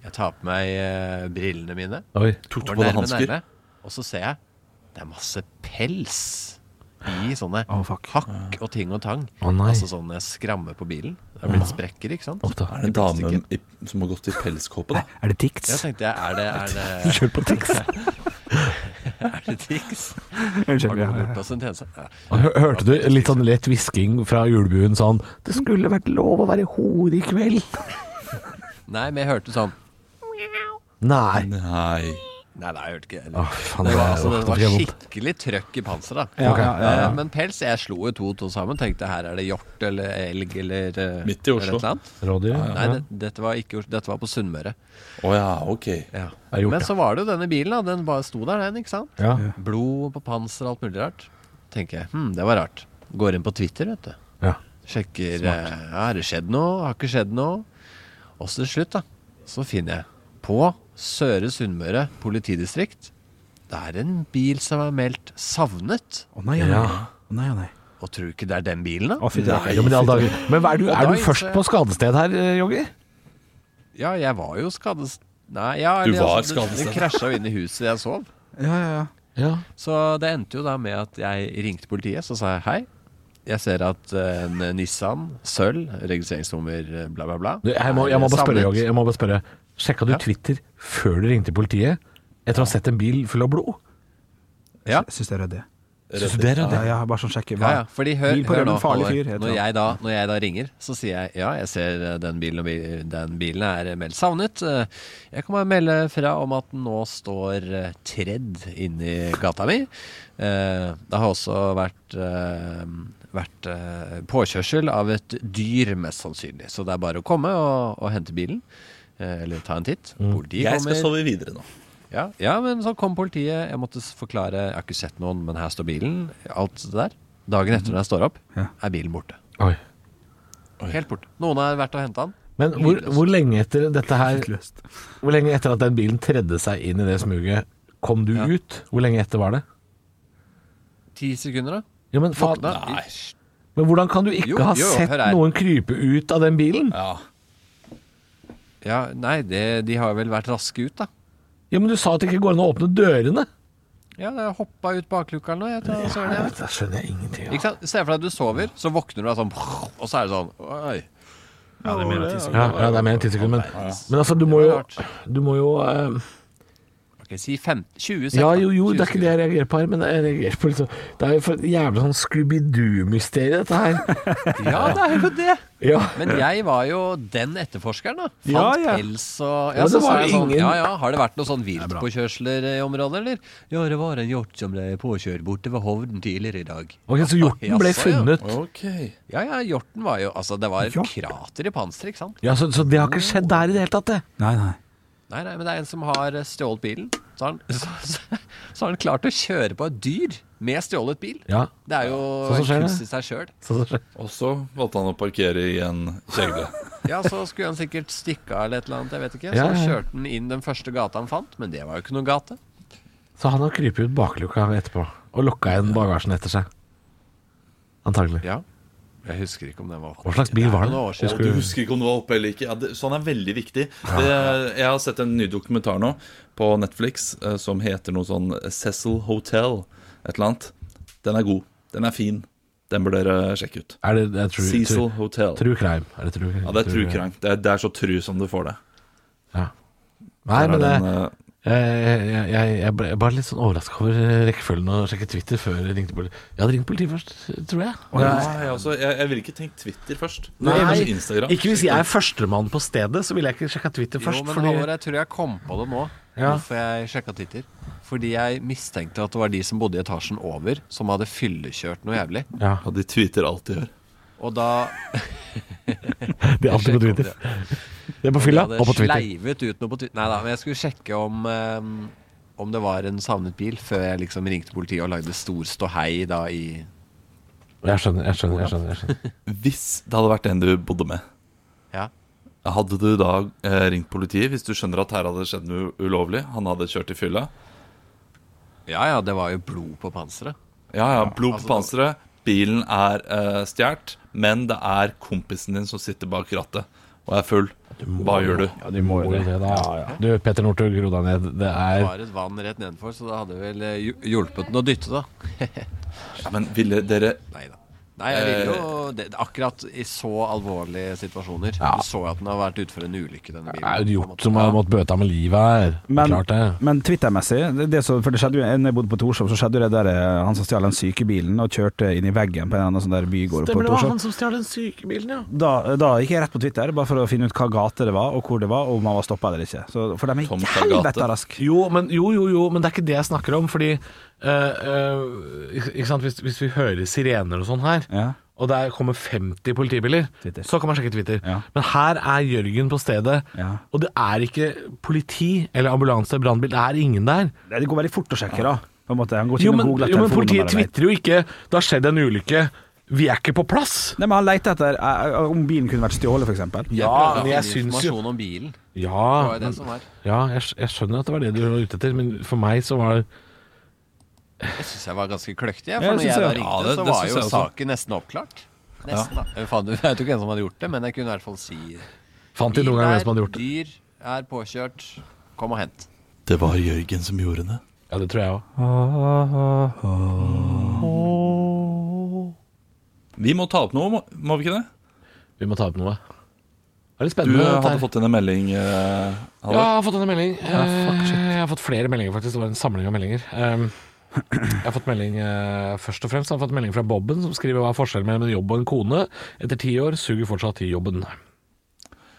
[SPEAKER 6] Jeg tar på meg eh, brillene mine.
[SPEAKER 3] Oi.
[SPEAKER 5] Tok du på deg hansker?
[SPEAKER 6] Og så ser jeg det er masse pels i sånne
[SPEAKER 4] oh,
[SPEAKER 6] hakk og ting og tang.
[SPEAKER 3] Oh, nei.
[SPEAKER 6] Altså sånne skrammer på bilen. Det er blitt sprekker, ikke sant?
[SPEAKER 3] Oh.
[SPEAKER 5] Er det en dame i, som har gått i pelskåpe, da?
[SPEAKER 4] Er det Tix?
[SPEAKER 6] Ja, tenkte jeg, er det, er det, (laughs)
[SPEAKER 3] Kjør på Tix. (laughs)
[SPEAKER 6] er det Tix?
[SPEAKER 4] Unnskyld. Ja.
[SPEAKER 3] Hør- Hørte du litt sånn lett hvisking fra julebuen sånn Det skulle vært lov å være hore i kveld.
[SPEAKER 6] Nei, men jeg hørte sånn
[SPEAKER 3] Nei.
[SPEAKER 5] Nei.
[SPEAKER 6] Nei, nei, jeg hørte ikke.
[SPEAKER 3] Å, faen,
[SPEAKER 6] det,
[SPEAKER 3] det
[SPEAKER 6] var, altså, det var skikkelig trøkk i panseret. da.
[SPEAKER 4] Ja, ja, ja, ja.
[SPEAKER 6] Eh, Men pels, jeg slo jo to og to sammen. Tenkte her er det hjort eller elg eller eh,
[SPEAKER 5] Midt i Oslo.
[SPEAKER 3] Rådyr?
[SPEAKER 6] Nei, det, dette, var ikke, dette var på Sunnmøre.
[SPEAKER 5] Å ja, ok.
[SPEAKER 6] Ja.
[SPEAKER 3] er gjort,
[SPEAKER 6] Men så var det jo denne bilen, da. Den bare sto der, den. ikke sant?
[SPEAKER 3] Ja.
[SPEAKER 6] Blod på panser og alt mulig rart. Tenker jeg, hm, det var rart. Går inn på Twitter, vet du.
[SPEAKER 3] Ja.
[SPEAKER 6] Sjekker eh, ja, Har det skjedd noe? Har ikke skjedd noe? Og så til slutt, da, så finner jeg på Søre Sunnmøre politidistrikt Det er en bil som er meldt savnet.
[SPEAKER 4] Å nei, nei. Å nei, ja, nei.
[SPEAKER 6] Og tror du ikke det er den bilen, da?
[SPEAKER 4] Å, fy
[SPEAKER 3] Nei, jo, men. Men er du, er du først på skadested her, eh, Joggi?
[SPEAKER 6] Ja, jeg var jo skadested Nei, ja,
[SPEAKER 5] Du var
[SPEAKER 6] altså,
[SPEAKER 5] skadested.
[SPEAKER 6] Den krasja jo inn i huset jeg sov.
[SPEAKER 4] Ja, ja, ja.
[SPEAKER 3] Ja.
[SPEAKER 6] Så det endte jo da med at jeg ringte politiet, så sa jeg hei. Jeg ser at eh, en Nissan Sølv, registreringsnummer eh, bla, bla, bla
[SPEAKER 3] Du, jeg, må, jeg må bare spørre. Joggi. Jeg må bare spørre. Sjekka du
[SPEAKER 6] Ja.
[SPEAKER 3] Twitter før du ringte politiet? Etter å ha sett en bil full av blod?
[SPEAKER 6] Ja.
[SPEAKER 4] Jeg syns det er ryddig. Syns du det er ryddig? Ja, ja, bare sånn sjekke.
[SPEAKER 6] Ja, ja, fordi hør,
[SPEAKER 4] Bil på
[SPEAKER 6] hør
[SPEAKER 4] rømmen,
[SPEAKER 6] nå,
[SPEAKER 4] farlig fyr, heter
[SPEAKER 6] Når jeg, da, når jeg da ringer, så sier jeg ja, jeg ser eh, den bilen, og bi- den bilen er meldt savnet. Eh, Jeg kan bare melde fra om at den nå står eh, tredd inni gata mi. Eh, Det har også vært, eh, vært eh, påkjørsel av et dyr, mest sannsynlig. Så det er bare å komme og, og hente bilen. Eh, Eller ta en titt. Politiet
[SPEAKER 5] Jeg skal sove videre nå.
[SPEAKER 6] Ja, ja, men så kom politiet. Jeg måtte forklare. Jeg har ikke sett noen, men her står bilen. Alt det der. Dagen etter når jeg står opp, er bilen borte.
[SPEAKER 3] Oi.
[SPEAKER 6] Helt borte. Noen har vært og henta den.
[SPEAKER 3] Men hvor, hvor lenge etter dette her Hvor lenge etter at den bilen tredde seg inn i det smuget, kom du
[SPEAKER 6] Ja.
[SPEAKER 3] ut? Hvor lenge etter var det?
[SPEAKER 6] Ti sekunder, da.
[SPEAKER 3] Ja, men, faen,
[SPEAKER 5] Nei.
[SPEAKER 3] men hvordan kan du ikke
[SPEAKER 6] Jo,
[SPEAKER 3] ha
[SPEAKER 6] jo,
[SPEAKER 3] sett noen krype ut av den bilen?
[SPEAKER 5] Ja.
[SPEAKER 6] Ja, nei, det, de har vel vært raske ut, da.
[SPEAKER 3] Ja, Men du sa at det ikke går an å åpne dørene.
[SPEAKER 6] Ja, det jeg hoppa ut bakluka eller noe. Jeg tar, søren, jeg.
[SPEAKER 3] Da skjønner jeg ingenting.
[SPEAKER 6] Ikke sant? Se for deg at du sover, så våkner du av sånn Og så er det sånn Oi.
[SPEAKER 4] Ja, det er mer enn ti
[SPEAKER 3] Ja, ja, det er mer enn ti sekunder, men, men altså, du må jo. Du må jo eh,
[SPEAKER 6] Ok, si 15, 20 sekunder.
[SPEAKER 3] Ja, jo, jo, det er ikke det jeg reagerer på her, men jeg reagerer på liksom Det er jo for jævla sånn Scooby-Doo-mysterie, dette her. (laughs)
[SPEAKER 6] Ja, det er jo det.
[SPEAKER 3] Ja.
[SPEAKER 6] Men jeg var jo den etterforskeren, da. Fant
[SPEAKER 4] Ja, ja.
[SPEAKER 6] pels og
[SPEAKER 3] Ja,
[SPEAKER 6] så sa jeg sånn,
[SPEAKER 3] ingen-
[SPEAKER 6] ja, ja, Har det vært noen sånn viltpåkjørsler i området, eller? Ja, det var en hjort som ble påkjørt borte ved Hovden tidligere i dag.
[SPEAKER 3] Ok, Så hjorten ble funnet.
[SPEAKER 5] Okay.
[SPEAKER 6] Ja, ja, hjorten var jo Altså, det var et krater i panseret, ikke sant?
[SPEAKER 3] Ja, så, så det har ikke skjedd der i det hele tatt, det?
[SPEAKER 4] Nei, nei.
[SPEAKER 6] Nei, nei, men det er en som har eh, stjålet bilen. Så har han, (laughs) så, så, så har han klart å kjøre på et dyr med stjålet bil.
[SPEAKER 3] Ja.
[SPEAKER 6] Det er jo
[SPEAKER 3] Så så
[SPEAKER 6] en kunst i seg sjøl.
[SPEAKER 3] Så, så,
[SPEAKER 5] Og så valgte han å parkere i en kjegle. (laughs)
[SPEAKER 6] Ja, så skulle han sikkert stikke av eller et eller annet, jeg vet ikke.
[SPEAKER 3] Ja,
[SPEAKER 6] Så
[SPEAKER 3] ja.
[SPEAKER 6] kjørte han inn den første gata han fant, men det var jo ikke noen gate.
[SPEAKER 3] så han har krypet ut bakluka etterpå og lukka igjen bagasjen etter seg. Antagelig.
[SPEAKER 6] Ja. Jeg husker ikke om den var oppe.
[SPEAKER 3] Hva slags bil var
[SPEAKER 6] Det
[SPEAKER 3] det?
[SPEAKER 6] år
[SPEAKER 5] du husker ikke om det var oppe eller ikke. Ja, det, sånn er veldig viktig. Det, jeg har sett en ny dokumentar nå på Netflix eh, som heter noe sånn Cecil Hotel. Et eller annet. Den er god. Den er fin. Den bør dere sjekke ut.
[SPEAKER 3] Er det, det er true,
[SPEAKER 5] Cecil
[SPEAKER 3] true,
[SPEAKER 5] Hotel.
[SPEAKER 3] true crime? Er det true,
[SPEAKER 5] Ja, det er true crime. Det er, det er så true som du får det.
[SPEAKER 3] Ja. Nei, men det,
[SPEAKER 5] den, eh,
[SPEAKER 3] jeg, jeg, jeg, jeg ble bare litt sånn overraska over rekkefølgen og sjekke Twitter før jeg ringte politiet. Jeg hadde ringt politiet først, tror jeg.
[SPEAKER 5] ja, jeg, også, jeg, jeg ville ikke tenkt Twitter først.
[SPEAKER 3] Nei. Ikke hvis jeg er førstemann på stedet, så ville jeg ikke sjekka Twitter først.
[SPEAKER 6] jo, men
[SPEAKER 3] fordi,
[SPEAKER 6] Halvor, jeg tror jeg kom på det nå,
[SPEAKER 3] Ja.
[SPEAKER 6] hvorfor jeg sjekka Twitter. Fordi jeg mistenkte at det var de som bodde i etasjen over, som hadde fyllekjørt noe jævlig.
[SPEAKER 3] ja,
[SPEAKER 5] Og de tweeter alt de gjør.
[SPEAKER 6] Og da (laughs)
[SPEAKER 3] Det er alltid på Twitter. Det er på fylla og på
[SPEAKER 6] hadde
[SPEAKER 3] Twitter.
[SPEAKER 6] sleivet ut noe på Twitter. Nei da, men jeg skulle sjekke om um, om det var en savnet bil, før jeg liksom ringte politiet og lagde stor ståhei da i
[SPEAKER 3] Jeg skjønner, jeg skjønner. jeg skjønner, jeg skjønner. (laughs)
[SPEAKER 5] Hvis det hadde vært en du bodde med,
[SPEAKER 6] Ja.
[SPEAKER 5] hadde du da eh, ringt politiet hvis du skjønner at her hadde det skjedd noe ulovlig? Han hadde kjørt i fylla?
[SPEAKER 6] Ja ja, det var jo blod på panseret.
[SPEAKER 5] Ja, ja, blod
[SPEAKER 6] altså,
[SPEAKER 5] på panseret. Bilen er uh, stjålet, men det er kompisen din som sitter bak rattet og er full. Hva gjør du?
[SPEAKER 4] Ja, de må jo det.
[SPEAKER 3] det, da. Du, Petter Northug, ro deg ned. Det
[SPEAKER 6] Det
[SPEAKER 3] er
[SPEAKER 6] var et vann rett nedenfor, så det hadde vel eh, hjulpet den å dytte, da.
[SPEAKER 5] Ja, (laughs) men ville dere
[SPEAKER 6] Nei da. Nei, jeg ville jo det, Akkurat i så alvorlige situasjoner.
[SPEAKER 3] Ja.
[SPEAKER 6] Du så jeg at den har vært ute for en ulykke, denne bilen.
[SPEAKER 3] det er jo
[SPEAKER 6] måte.
[SPEAKER 3] som har måttet bøte med livet her.
[SPEAKER 4] Men,
[SPEAKER 3] Klart det.
[SPEAKER 4] men Twitter-messig, det, det for det skjedde jo når jeg bodde på Torshov, så skjedde det der eh, han som stjal den sykebilen og kjørte inn i veggen på en eller annen sånn der bygård på Torshov.
[SPEAKER 3] som stjal den sykebilen, ja.
[SPEAKER 4] Da, da gikk jeg rett på Twitter, bare for å finne ut hva gate det var, og hvor det var, og om han var stoppa eller ikke. Så, for de er helvete raske.
[SPEAKER 3] Jo, men, jo, jo, jo, men det er ikke det jeg snakker om. Fordi eh, eh, ikke, ikke sant? Hvis, hvis vi hører sirener og sånn her,
[SPEAKER 4] Ja.
[SPEAKER 3] og der kommer 50 politibiler,
[SPEAKER 4] Twitter.
[SPEAKER 3] så kan man sjekke Twitter.
[SPEAKER 4] Ja.
[SPEAKER 3] Men her er Jørgen på stedet,
[SPEAKER 4] Ja.
[SPEAKER 3] og det er ikke politi eller ambulanse, brannbil. Det er ingen der.
[SPEAKER 4] Det går veldig fort å sjekke, da. På en måte. Han går ikke
[SPEAKER 3] Jo,
[SPEAKER 4] inn og
[SPEAKER 3] men,
[SPEAKER 4] googler
[SPEAKER 3] jo, men politiet
[SPEAKER 4] telefonnummeret
[SPEAKER 3] tvitrer jo ikke 'det har skjedd en ulykke', vi er ikke på plass.
[SPEAKER 4] Nei, men Han leter etter eh, om bilen kunne vært stjålet, f.eks.
[SPEAKER 3] Ja,
[SPEAKER 6] prøvde å
[SPEAKER 3] men jeg
[SPEAKER 6] finne
[SPEAKER 3] syns jo
[SPEAKER 6] informasjon om bilen. Det
[SPEAKER 3] Ja,
[SPEAKER 6] var jo
[SPEAKER 3] men,
[SPEAKER 6] det som var.
[SPEAKER 3] ja jeg, jeg skjønner at det var det du var ute etter, men for meg så var
[SPEAKER 6] Jeg syns jeg var ganske kløktig. For
[SPEAKER 4] jeg
[SPEAKER 6] når jeg da ringte,
[SPEAKER 5] ja, det-
[SPEAKER 6] så var jo
[SPEAKER 5] også.
[SPEAKER 6] saken nesten oppklart. Nesten, da. Jeg vet jo ikke hvem som hadde gjort det, men jeg kunne i hvert fall si
[SPEAKER 3] Fant de noen gang hvem som hadde gjort det?
[SPEAKER 6] dyr, er påkjørt, kom og hent.
[SPEAKER 5] Det var Jørgen som gjorde det.
[SPEAKER 3] Ja, det tror jeg òg.
[SPEAKER 5] Vi må ta opp noe, må, må vi ikke det?
[SPEAKER 3] Vi må ta opp noe. Det er litt spennende. Du
[SPEAKER 5] hadde
[SPEAKER 3] her.
[SPEAKER 5] fått en melding. Uh,
[SPEAKER 3] Ja, jeg har fått en melding. Eh, jeg har fått flere meldinger, faktisk. Det var en samling av meldinger. Um, Jeg har fått melding eh, Først og fremst har fått melding fra Bobben, som skriver hva er forskjellen mellom en jobb og en kone. Etter ti år suger fortsatt i jobben.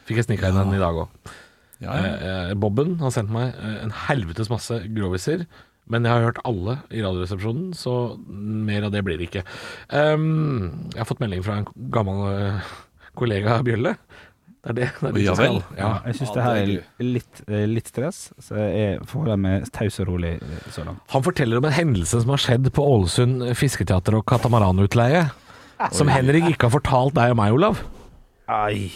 [SPEAKER 3] Fikk jeg snika inn den i dag òg.
[SPEAKER 5] Ja, ja.
[SPEAKER 3] Eh, Bobben har sendt meg eh, en helvetes masse groviser. Men jeg har hørt alle i Radioresepsjonen, så mer av det blir det ikke. Um, jeg har fått melding fra en gammel eh, kollega av Bjølle. Det er det. det, er det
[SPEAKER 5] Ja
[SPEAKER 3] skal-
[SPEAKER 5] vel.
[SPEAKER 3] Ja.
[SPEAKER 4] Jeg syns
[SPEAKER 5] Ja,
[SPEAKER 4] det her
[SPEAKER 5] er
[SPEAKER 4] litt, eh, litt stress, så jeg forholder meg taus og rolig eh, så langt.
[SPEAKER 3] Han forteller om en hendelse som har skjedd på Ålesund fisketeater og katamaranutleie. Som Henrik ikke har fortalt deg og meg, Olav.
[SPEAKER 4] Ai.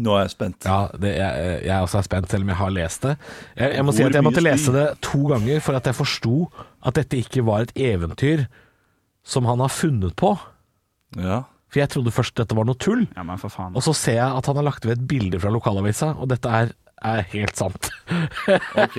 [SPEAKER 5] Nå er jeg spent.
[SPEAKER 3] Ja, det, jeg, jeg også er spent, selv om jeg har lest det. Jeg, jeg må si at jeg måtte lese det to ganger for at jeg forsto at dette ikke var et eventyr som han har funnet på.
[SPEAKER 5] Ja.
[SPEAKER 3] For jeg trodde først dette var noe tull.
[SPEAKER 4] Ja, men for faen.
[SPEAKER 3] Og så ser jeg at han har lagt ved et bilde fra lokalavisa, og dette er, er helt sant.
[SPEAKER 5] Ok.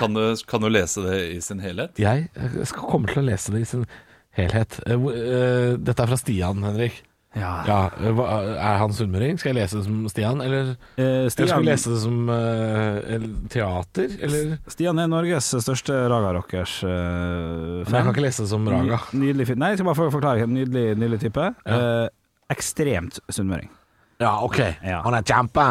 [SPEAKER 5] Kan du, kan du lese det i sin helhet?
[SPEAKER 3] Jeg skal komme til å lese det i sin helhet. Eh, hvor- eh, Dette er fra Stian, Henrik.
[SPEAKER 4] Ja.
[SPEAKER 3] Ja, eh, hva- Er han sunnmøring? Skal jeg lese det som Stian, eller,
[SPEAKER 4] Eh,
[SPEAKER 3] eller skal jeg lese det som eh, teater? Eller
[SPEAKER 4] Stian er Norges største Raga-rockers uh,
[SPEAKER 3] Men jeg kan ikke lese det som Raga.
[SPEAKER 4] Nydelig. Nei, jeg skal bare forklare. Nydelig, nydelig type.
[SPEAKER 3] Ja.
[SPEAKER 4] Eh, ekstremt sunnmøring.
[SPEAKER 3] Ja, OK.
[SPEAKER 4] Ja.
[SPEAKER 3] Han er kjempe.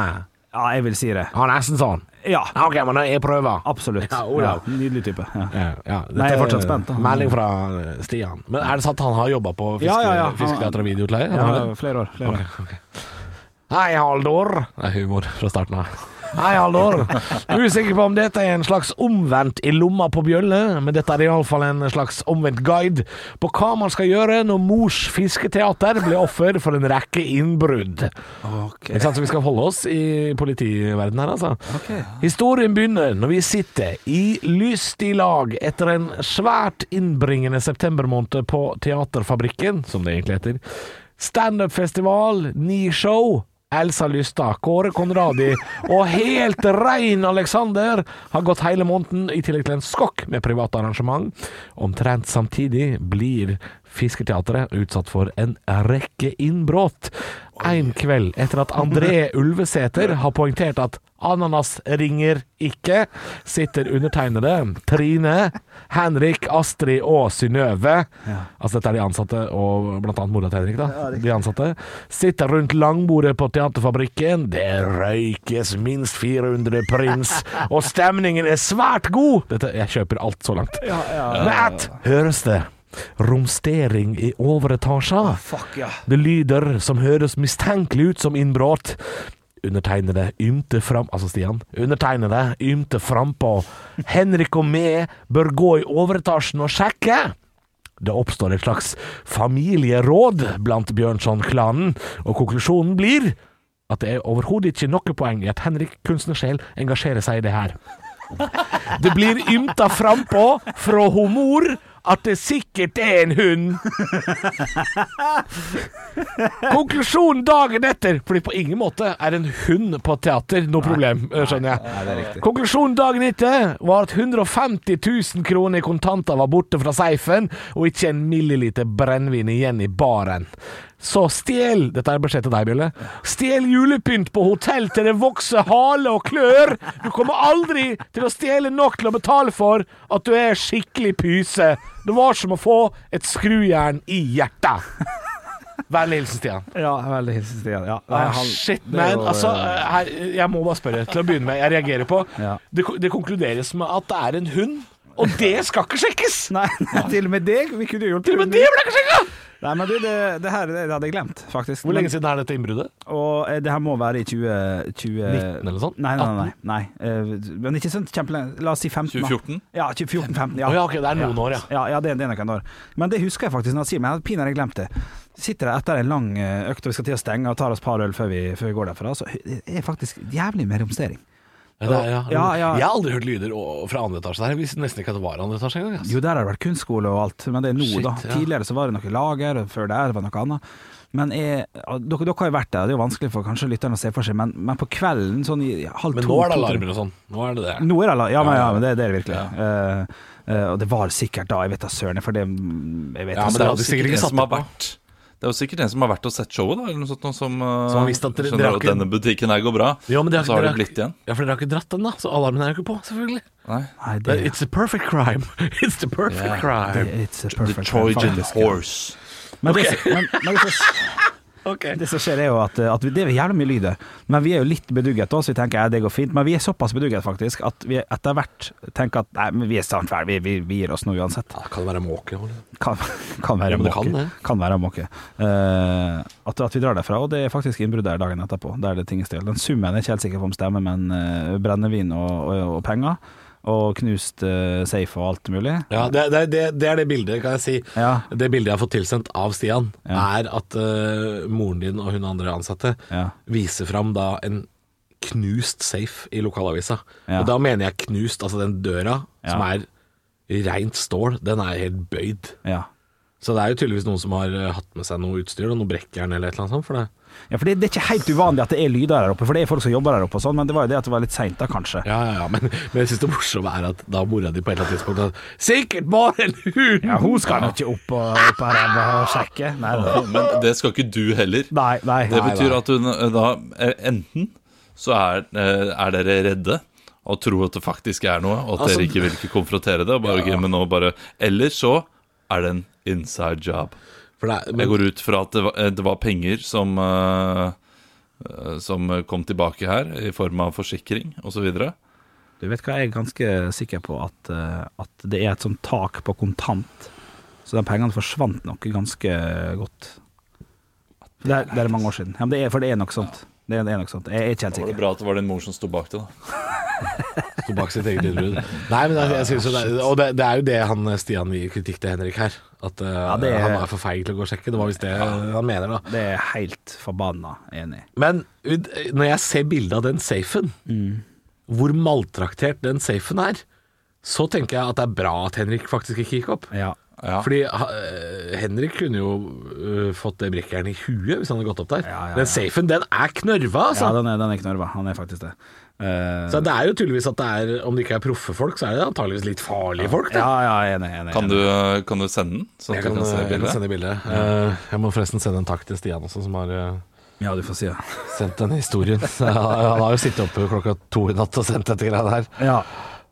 [SPEAKER 4] Ja, jeg vil si det.
[SPEAKER 3] Han er nesten sånn.
[SPEAKER 4] Ja,
[SPEAKER 3] Ja, OK, men jeg prøver.
[SPEAKER 4] absolutt.
[SPEAKER 3] Ja, ja,
[SPEAKER 4] nydelig type. Ja.
[SPEAKER 3] Ja, ja. Dette
[SPEAKER 4] Nei, jeg er fortsatt spent, da.
[SPEAKER 3] Melding fra eh, Stian. Men er det sant han har jobba på fiske,
[SPEAKER 4] Ja, ja, ja.
[SPEAKER 3] fisketeater og videoutleie?
[SPEAKER 4] Ja, flere år. Flere år.
[SPEAKER 3] Okay, ok. Hei, Haldor. Det er humor fra starten av. Hei, Haldor. Usikker på om dette er en slags omvendt i lomma på bjølle, men dette er iallfall en slags omvendt guide på hva man skal gjøre når mors fisketeater blir offer for en rekke innbrudd.
[SPEAKER 4] Okay.
[SPEAKER 3] Ikke sant, så vi skal holde oss i politiverdenen her, altså. Historien begynner når vi sitter i lystig lag etter en svært innbringende septembermåned på Teaterfabrikken, som det egentlig heter. Standup-festival, ni show. Elsa Lystad, Kåre Konradi og helt rein Alexander har gått hele måneden, i tillegg til en skokk med private arrangement. Omtrent samtidig blir Fisketeatret utsatt for en rekke innbrudd. En kveld etter at André (laughs) Ulvesæter har poengtert at ananas ringer ikke, sitter undertegnede Trine, Henrik, Astrid og Synnøve Altså dette er de ansatte og blant annet mora til Henrik, da. De ansatte. Sitter rundt langbordet på Teaterfabrikken. Det røykes minst 400 prins, (laughs) og stemningen er svært god. Dette, jeg kjøper alt så langt. Med ett høres det romstering i overetasja.
[SPEAKER 4] Fuck, ja.
[SPEAKER 3] Det lyder som høres mistenkelig ut som innbrudd. Undertegnede ymte fram Altså Stian. Undertegnede ymte frampå. Henrik og meg bør gå i overetasjen og sjekke. Det oppstår et slags familieråd blant Bjørnson-klanen, og konklusjonen blir at det er overhodet ikke noe poeng i at Henrik kunstnersjel engasjerer seg i det her. Det blir ymta frampå fra homor at det sikkert er en hund. Konklusjonen dagen etter, fordi på ingen måte er en hund på teater noe problem, skjønner jeg. Konklusjonen dagen etter var at 150 000 kroner i kontanter var borte fra seifen, og ikke en milliliter brennevin igjen i baren. Så stjel Dette er beskjed til deg, Bjølle. Stjel julepynt på hotell til det vokser hale og klør. Du kommer aldri til å stjele nok til å betale for at du er skikkelig pyse. Det var som å få et skrujern i hjertet. Vennlig hilsen Stian.
[SPEAKER 4] Ja, veldig hilsen Stian. Ja. Nei,
[SPEAKER 3] Ah,
[SPEAKER 4] han-
[SPEAKER 3] shit,
[SPEAKER 4] det
[SPEAKER 3] man.
[SPEAKER 4] jo,
[SPEAKER 3] Altså,
[SPEAKER 4] eh,
[SPEAKER 3] her, jeg må bare spørre til å begynne med. Jeg reagerer på
[SPEAKER 4] Ja.
[SPEAKER 3] det, det konkluderes med at det er en hund, og det skal ikke sjekkes!
[SPEAKER 4] Nei, til og med deg. Vi kunne gjort
[SPEAKER 3] Til og med det ble ikke sjekka!
[SPEAKER 4] Nei, men du, det, det her det hadde jeg glemt, faktisk.
[SPEAKER 3] Hvor lenge siden er dette innbruddet?
[SPEAKER 4] Og eh, det her må være i 20... 20
[SPEAKER 3] 19 eller sånn?
[SPEAKER 4] Nei, nei, nei. nei, nei. Eh, Men ikke sånn kjempelenge. La oss si 15. da.
[SPEAKER 5] 2014?
[SPEAKER 4] Ja, 2014-15. Ja.
[SPEAKER 3] Å ja, ok, det er noen år, ja.
[SPEAKER 4] Ja, ja det, det er noen år. Men det husker jeg faktisk når han sier Men jeg hadde pinadø glemt det. Sitter der etter en lang eh, økt og vi skal til å stenge og tar oss et par øl før vi, før vi går derfra, så det er faktisk jævlig med romstering.
[SPEAKER 3] Ja, det er, ja.
[SPEAKER 4] Ja.
[SPEAKER 3] Jeg har aldri hørt lyder å- fra andre etasje der. Jeg visste nesten ikke at det var andre etasje engang. Altså.
[SPEAKER 4] Jo, der har det vært kunstskole og alt, men det er nå,
[SPEAKER 3] Shit,
[SPEAKER 4] da.
[SPEAKER 3] ja.
[SPEAKER 4] Tidligere så var det noe lager, og før der var det noe annet. Men jeg, ja, dere, dere har jo vært der, det er jo vanskelig for kanskje lytterne å se for seg, men, men på kvelden sånn i halv
[SPEAKER 3] Men
[SPEAKER 4] to
[SPEAKER 3] nå er det
[SPEAKER 4] to-
[SPEAKER 3] alarmer og sånn. Nå er det det.
[SPEAKER 4] Nå er det alarm, ja, men,
[SPEAKER 3] Ja,
[SPEAKER 4] men det, det er det virkelig. Eh, eh, og det var sikkert da, jeg vet da søren, for det jeg vet
[SPEAKER 3] Ja, men det hadde sikkert ikke satt
[SPEAKER 5] som har
[SPEAKER 3] på.
[SPEAKER 5] vært Det er jo sikkert en som har vært og sett showet, da, eller noe sånt, noe som, eh,
[SPEAKER 3] Som har visst at dere-
[SPEAKER 5] skjønner
[SPEAKER 3] dere
[SPEAKER 5] at denne butikken her går bra.
[SPEAKER 3] Jo, men
[SPEAKER 5] har, så har det blitt igjen.
[SPEAKER 3] Ja, for dere har ikke dratt den, da, så alarmen er jo ikke på, selvfølgelig.
[SPEAKER 5] Nei.
[SPEAKER 4] Nei,
[SPEAKER 3] Det, it's a perfect crime. (laughs) It's the perfect
[SPEAKER 5] yeah,
[SPEAKER 3] crime.
[SPEAKER 4] It's a
[SPEAKER 5] The
[SPEAKER 4] perfect
[SPEAKER 5] Trojan
[SPEAKER 4] faktisk.
[SPEAKER 5] Horse.
[SPEAKER 4] Men, det, som- men, men det, som, det som skjer er jo at, at vi, det er jævlig mye lyd Men vi er jo litt bedugget også, så vi tenker ja, det går fint. Men vi er såpass bedugget faktisk at vi etter hvert tenker at nei, men vi er snart ferdig, vi, vi, vi gir oss nå uansett.
[SPEAKER 3] Ja, kan det være måke?
[SPEAKER 4] Kan, kan være
[SPEAKER 3] Ja,
[SPEAKER 4] måke.
[SPEAKER 3] kan det.
[SPEAKER 4] Kan være måke. Uh, at, at vi drar derfra, og det er faktisk innbrudd der dagen etterpå. Der det ting er. Den summen er ikke helt sikker på om stemmer, men uh, brennevin og, og, og penger. Og knust eh, safe og alt mulig.
[SPEAKER 3] Ja, det, det, det, er det bildet, kan jeg si.
[SPEAKER 4] Ja.
[SPEAKER 3] Det bildet jeg har fått tilsendt av Stian,
[SPEAKER 4] Ja.
[SPEAKER 3] er at uh, moren din og hun andre ansatte
[SPEAKER 4] Ja.
[SPEAKER 3] viser fram da en knust safe i lokalavisa. Og da mener jeg knust, altså den døra som er rent stål, den er helt bøyd.
[SPEAKER 4] Ja.
[SPEAKER 3] Så det er jo tydeligvis noen som har eh, hatt med seg noe utstyr, noe brekkjern eller et eller annet sånt. For det.
[SPEAKER 4] Ja, for det, det er ikke helt uvanlig at det er lyder der oppe, for det er folk som jobber der oppe og sånn, men det var jo det at det var litt seint da, kanskje.
[SPEAKER 3] Ja, ja, ja, men, men jeg syns det morsomme er at da mora di på et eller annet tidspunkt har Sikkert bare en hund!
[SPEAKER 4] Ja, hun skal nå ikke opp og, opp her og sjekke. Nei, nei.
[SPEAKER 5] Men det skal ikke du heller.
[SPEAKER 4] nei, nei.
[SPEAKER 5] Det betyr
[SPEAKER 3] nei.
[SPEAKER 5] at hun eh, da eh, Enten så er, eh, er dere redde og tror at det faktisk er noe, og at
[SPEAKER 3] Altså-
[SPEAKER 5] dere ikke vil ikke konfrontere det. Og bare, ok, men nå bare Eller så er det en inside job.
[SPEAKER 3] For det men...
[SPEAKER 5] Jeg går ut fra at det var, det var penger som eh, Som kom tilbake her, i form av forsikring osv.
[SPEAKER 4] Du vet hva, jeg er ganske sikker på at, uh, at det er et sånt tak på kontant, så de pengene forsvant nok ganske godt. Det er, det er mange år siden. Ja, men det er, for det er nok sånt. Det er, det er nok sånt. Jeg er ikke helt
[SPEAKER 5] Da var det bra at det var din mor som sto bak det. da (laughs)
[SPEAKER 3] sto bak sitt eget innbrudd. Nei, men jeg, jeg synes jo det, er- Og det, det er jo det han Stian gir kritikk til Henrik her. At uh,
[SPEAKER 4] ja, er-
[SPEAKER 3] han er for feig til å gå og sjekke. Det var visst det han mener, da.
[SPEAKER 4] Det er jeg helt forbanna enig i.
[SPEAKER 3] Men når jeg ser bildet av den safen, hvor maltraktert den safen er, så tenker jeg at det er bra at Henrik faktisk ikke gikk opp.
[SPEAKER 4] Ja.
[SPEAKER 5] Ja.
[SPEAKER 3] Fordi uh, Henrik kunne jo uh, fått det brekkjernet i huet hvis han hadde gått opp der.
[SPEAKER 4] Ja, ja, ja.
[SPEAKER 3] Den safen, den er knørva, altså.
[SPEAKER 4] Ja, den er, den er knørva. Han er faktisk det. Eh,
[SPEAKER 3] Så det er jo tydeligvis at det er, om det ikke er proffe folk, så er det antageligvis litt farlige folk. Da.
[SPEAKER 4] ja, ja, enig. enig,
[SPEAKER 5] Kan du, eh, kan du sende den? Så
[SPEAKER 3] Jeg kan,
[SPEAKER 5] kan se
[SPEAKER 3] jeg kan sende bildet. Eh, jeg må forresten sende en takk til Stian også, som har eh,
[SPEAKER 4] Ja, du får si det.
[SPEAKER 3] sendt denne historien. (laughs) han har jo sittet oppe klokka to i natt og sendt dette greia her.
[SPEAKER 4] Ja.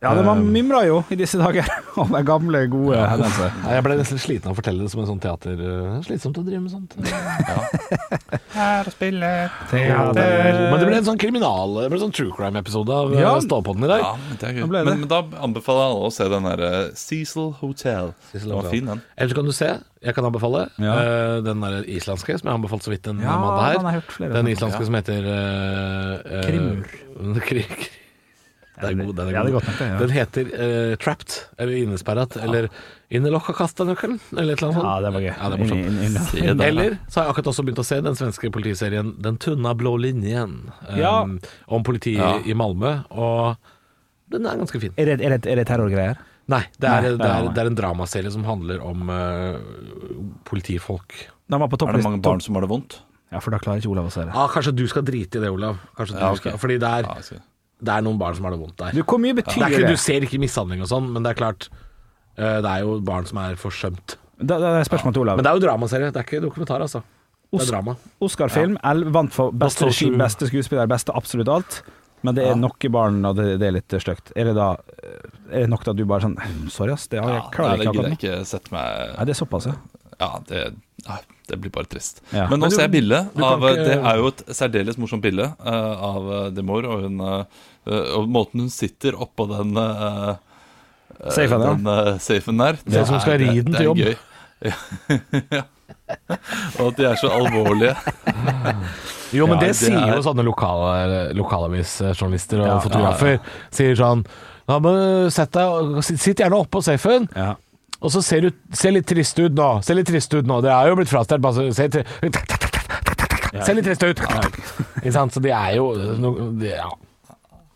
[SPEAKER 4] Ja, det man mimrer jo i disse dager (laughs) om de gamle, gode hendelser. (laughs)
[SPEAKER 3] Nei, Jeg ble nesten sliten av å fortelle det som en sånn teater. eh, Slitsomt å drive med sånt. (laughs) Her og spiller. Men det ble en sånn kriminal Det ble en sånn true crime-episode av
[SPEAKER 4] Ja.
[SPEAKER 3] ja. Ståpodden i dag.
[SPEAKER 5] Ja, men, det er gøy. Men, men da anbefaler jeg alle å se den der eh, Cecil Hotel.
[SPEAKER 3] Cecil
[SPEAKER 5] Den var
[SPEAKER 3] Hotel.
[SPEAKER 5] fin, den.
[SPEAKER 3] Eller så kan du se, jeg kan anbefale,
[SPEAKER 4] Ja.
[SPEAKER 3] eh, den der islandske som jeg har anbefalt så vidt en
[SPEAKER 4] Ja,
[SPEAKER 3] mandag her.
[SPEAKER 4] den har jeg hørt flere
[SPEAKER 3] Den islandske som heter uh,
[SPEAKER 4] Krimur.
[SPEAKER 3] Kri, kri. Den er god. Den er
[SPEAKER 4] Ja,
[SPEAKER 3] god.
[SPEAKER 4] nok ja.
[SPEAKER 3] Den heter uh, Trapped, eller Innesperret, eller Innelokka kasta nøkkelen, eller et eller annet sånt.
[SPEAKER 4] Ja, det var gøy.
[SPEAKER 3] Ja, det er morsomt.
[SPEAKER 5] In, in, in.
[SPEAKER 3] Eller så har jeg akkurat også begynt å se den svenske politiserien Den tunna blå linjen, um,
[SPEAKER 4] Ja.
[SPEAKER 3] om politiet
[SPEAKER 5] Ja.
[SPEAKER 3] i Malmö, og den er ganske fin.
[SPEAKER 4] Er det, er det, er det terrorgreier?
[SPEAKER 3] Nei, det er,
[SPEAKER 4] Nei,
[SPEAKER 3] det er, det er en dramaserie som handler om uh, politifolk.
[SPEAKER 5] Er det mange barn som har det vondt?
[SPEAKER 4] Ja, for da klarer ikke Olav å se det.
[SPEAKER 3] Ah, kanskje du skal drite i det, Olav. Kanskje du
[SPEAKER 5] Ja, okay.
[SPEAKER 3] skal, fordi det er,
[SPEAKER 5] Ja,
[SPEAKER 3] det er noen barn som har det vondt der.
[SPEAKER 4] Du, hvor mye
[SPEAKER 3] det
[SPEAKER 4] betyr
[SPEAKER 3] er
[SPEAKER 4] det?
[SPEAKER 3] ikke, du ser ikke mishandling og sånn, men det er klart uh, Det er jo barn som er forsømt.
[SPEAKER 4] Da, da er spørsmålet til Olav.
[SPEAKER 3] Men det er jo dramaserie, det er ikke dokumentar, altså. Det er drama.
[SPEAKER 4] Oscar-film ja. vant for beste regi, beste skuespiller, beste absolutt alt. Men det er noe barn, og det, det er litt stygt. Er det da Er det nok til at du bare sånn Sorry, ass. Det har jeg
[SPEAKER 5] Ja,
[SPEAKER 4] klarer
[SPEAKER 5] nei,
[SPEAKER 4] ikke
[SPEAKER 5] det gidder jeg ikke sette meg
[SPEAKER 4] Nei, det er såpass, ja.
[SPEAKER 5] Ja, det, nei, det blir bare trist.
[SPEAKER 4] Ja.
[SPEAKER 5] Men nå
[SPEAKER 3] Men du-
[SPEAKER 5] ser jeg bilde av
[SPEAKER 3] ikke-
[SPEAKER 5] Det er jo et særdeles morsomt bilde uh, av Demore Demor og hun eh, eh, Og måten hun sitter oppå den uh,
[SPEAKER 4] Safen,
[SPEAKER 5] den uh, safen der.
[SPEAKER 3] Det er som skal ri den til jobb.
[SPEAKER 5] Gøy. (laughs) ja. Og at de er så alvorlige. (laughs)
[SPEAKER 3] Jo, men
[SPEAKER 5] Ja,
[SPEAKER 3] det,
[SPEAKER 5] det
[SPEAKER 3] sier
[SPEAKER 5] er-
[SPEAKER 3] jo sånne lokale, lokalavisjournalister og
[SPEAKER 4] Ja,
[SPEAKER 3] fotografer. Sier sånn ja, men Sett deg Sitt gjerne oppå safen,
[SPEAKER 4] ja.
[SPEAKER 3] og så ser du Se litt trist ut nå. Se litt trist ut nå. Det er jo blitt frastjålet. bare Se, tri- se litt trist ut. Ikke sant? Så de er jo no, de, Ja,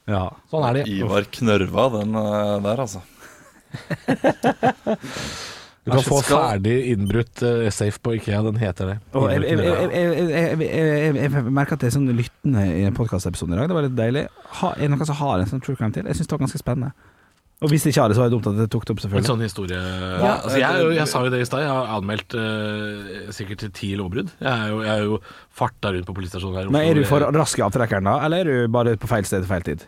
[SPEAKER 4] ja.
[SPEAKER 3] sånn er det.
[SPEAKER 5] Ivar knørva den eh, der, altså. (laughs)
[SPEAKER 3] Du kan få
[SPEAKER 5] skal-
[SPEAKER 3] ferdig innbrutt eh, safe på Ikea. Den heter det.
[SPEAKER 4] Jeg, jeg, jeg, jeg, jeg, jeg, jeg, jeg, jeg merker at det er sånn lyttende i en podkastepisode i dag. Det var litt deilig. Ha, er det noen som har en sånn true crime til? Jeg syns det var ganske spennende. Og hvis de ikke har det, så er det dumt at det tok det opp, selvfølgelig.
[SPEAKER 3] En sånn historie altså, jeg, jeg, jeg sa jo det i stad, jeg har anmeldt uh, sikkert til ti lovbrudd. Jeg er jo, jeg er jo farta rundt på politistasjonen her.
[SPEAKER 4] Men er du for rask i avtrekkeren da, eller er du bare på feil sted til feil tid?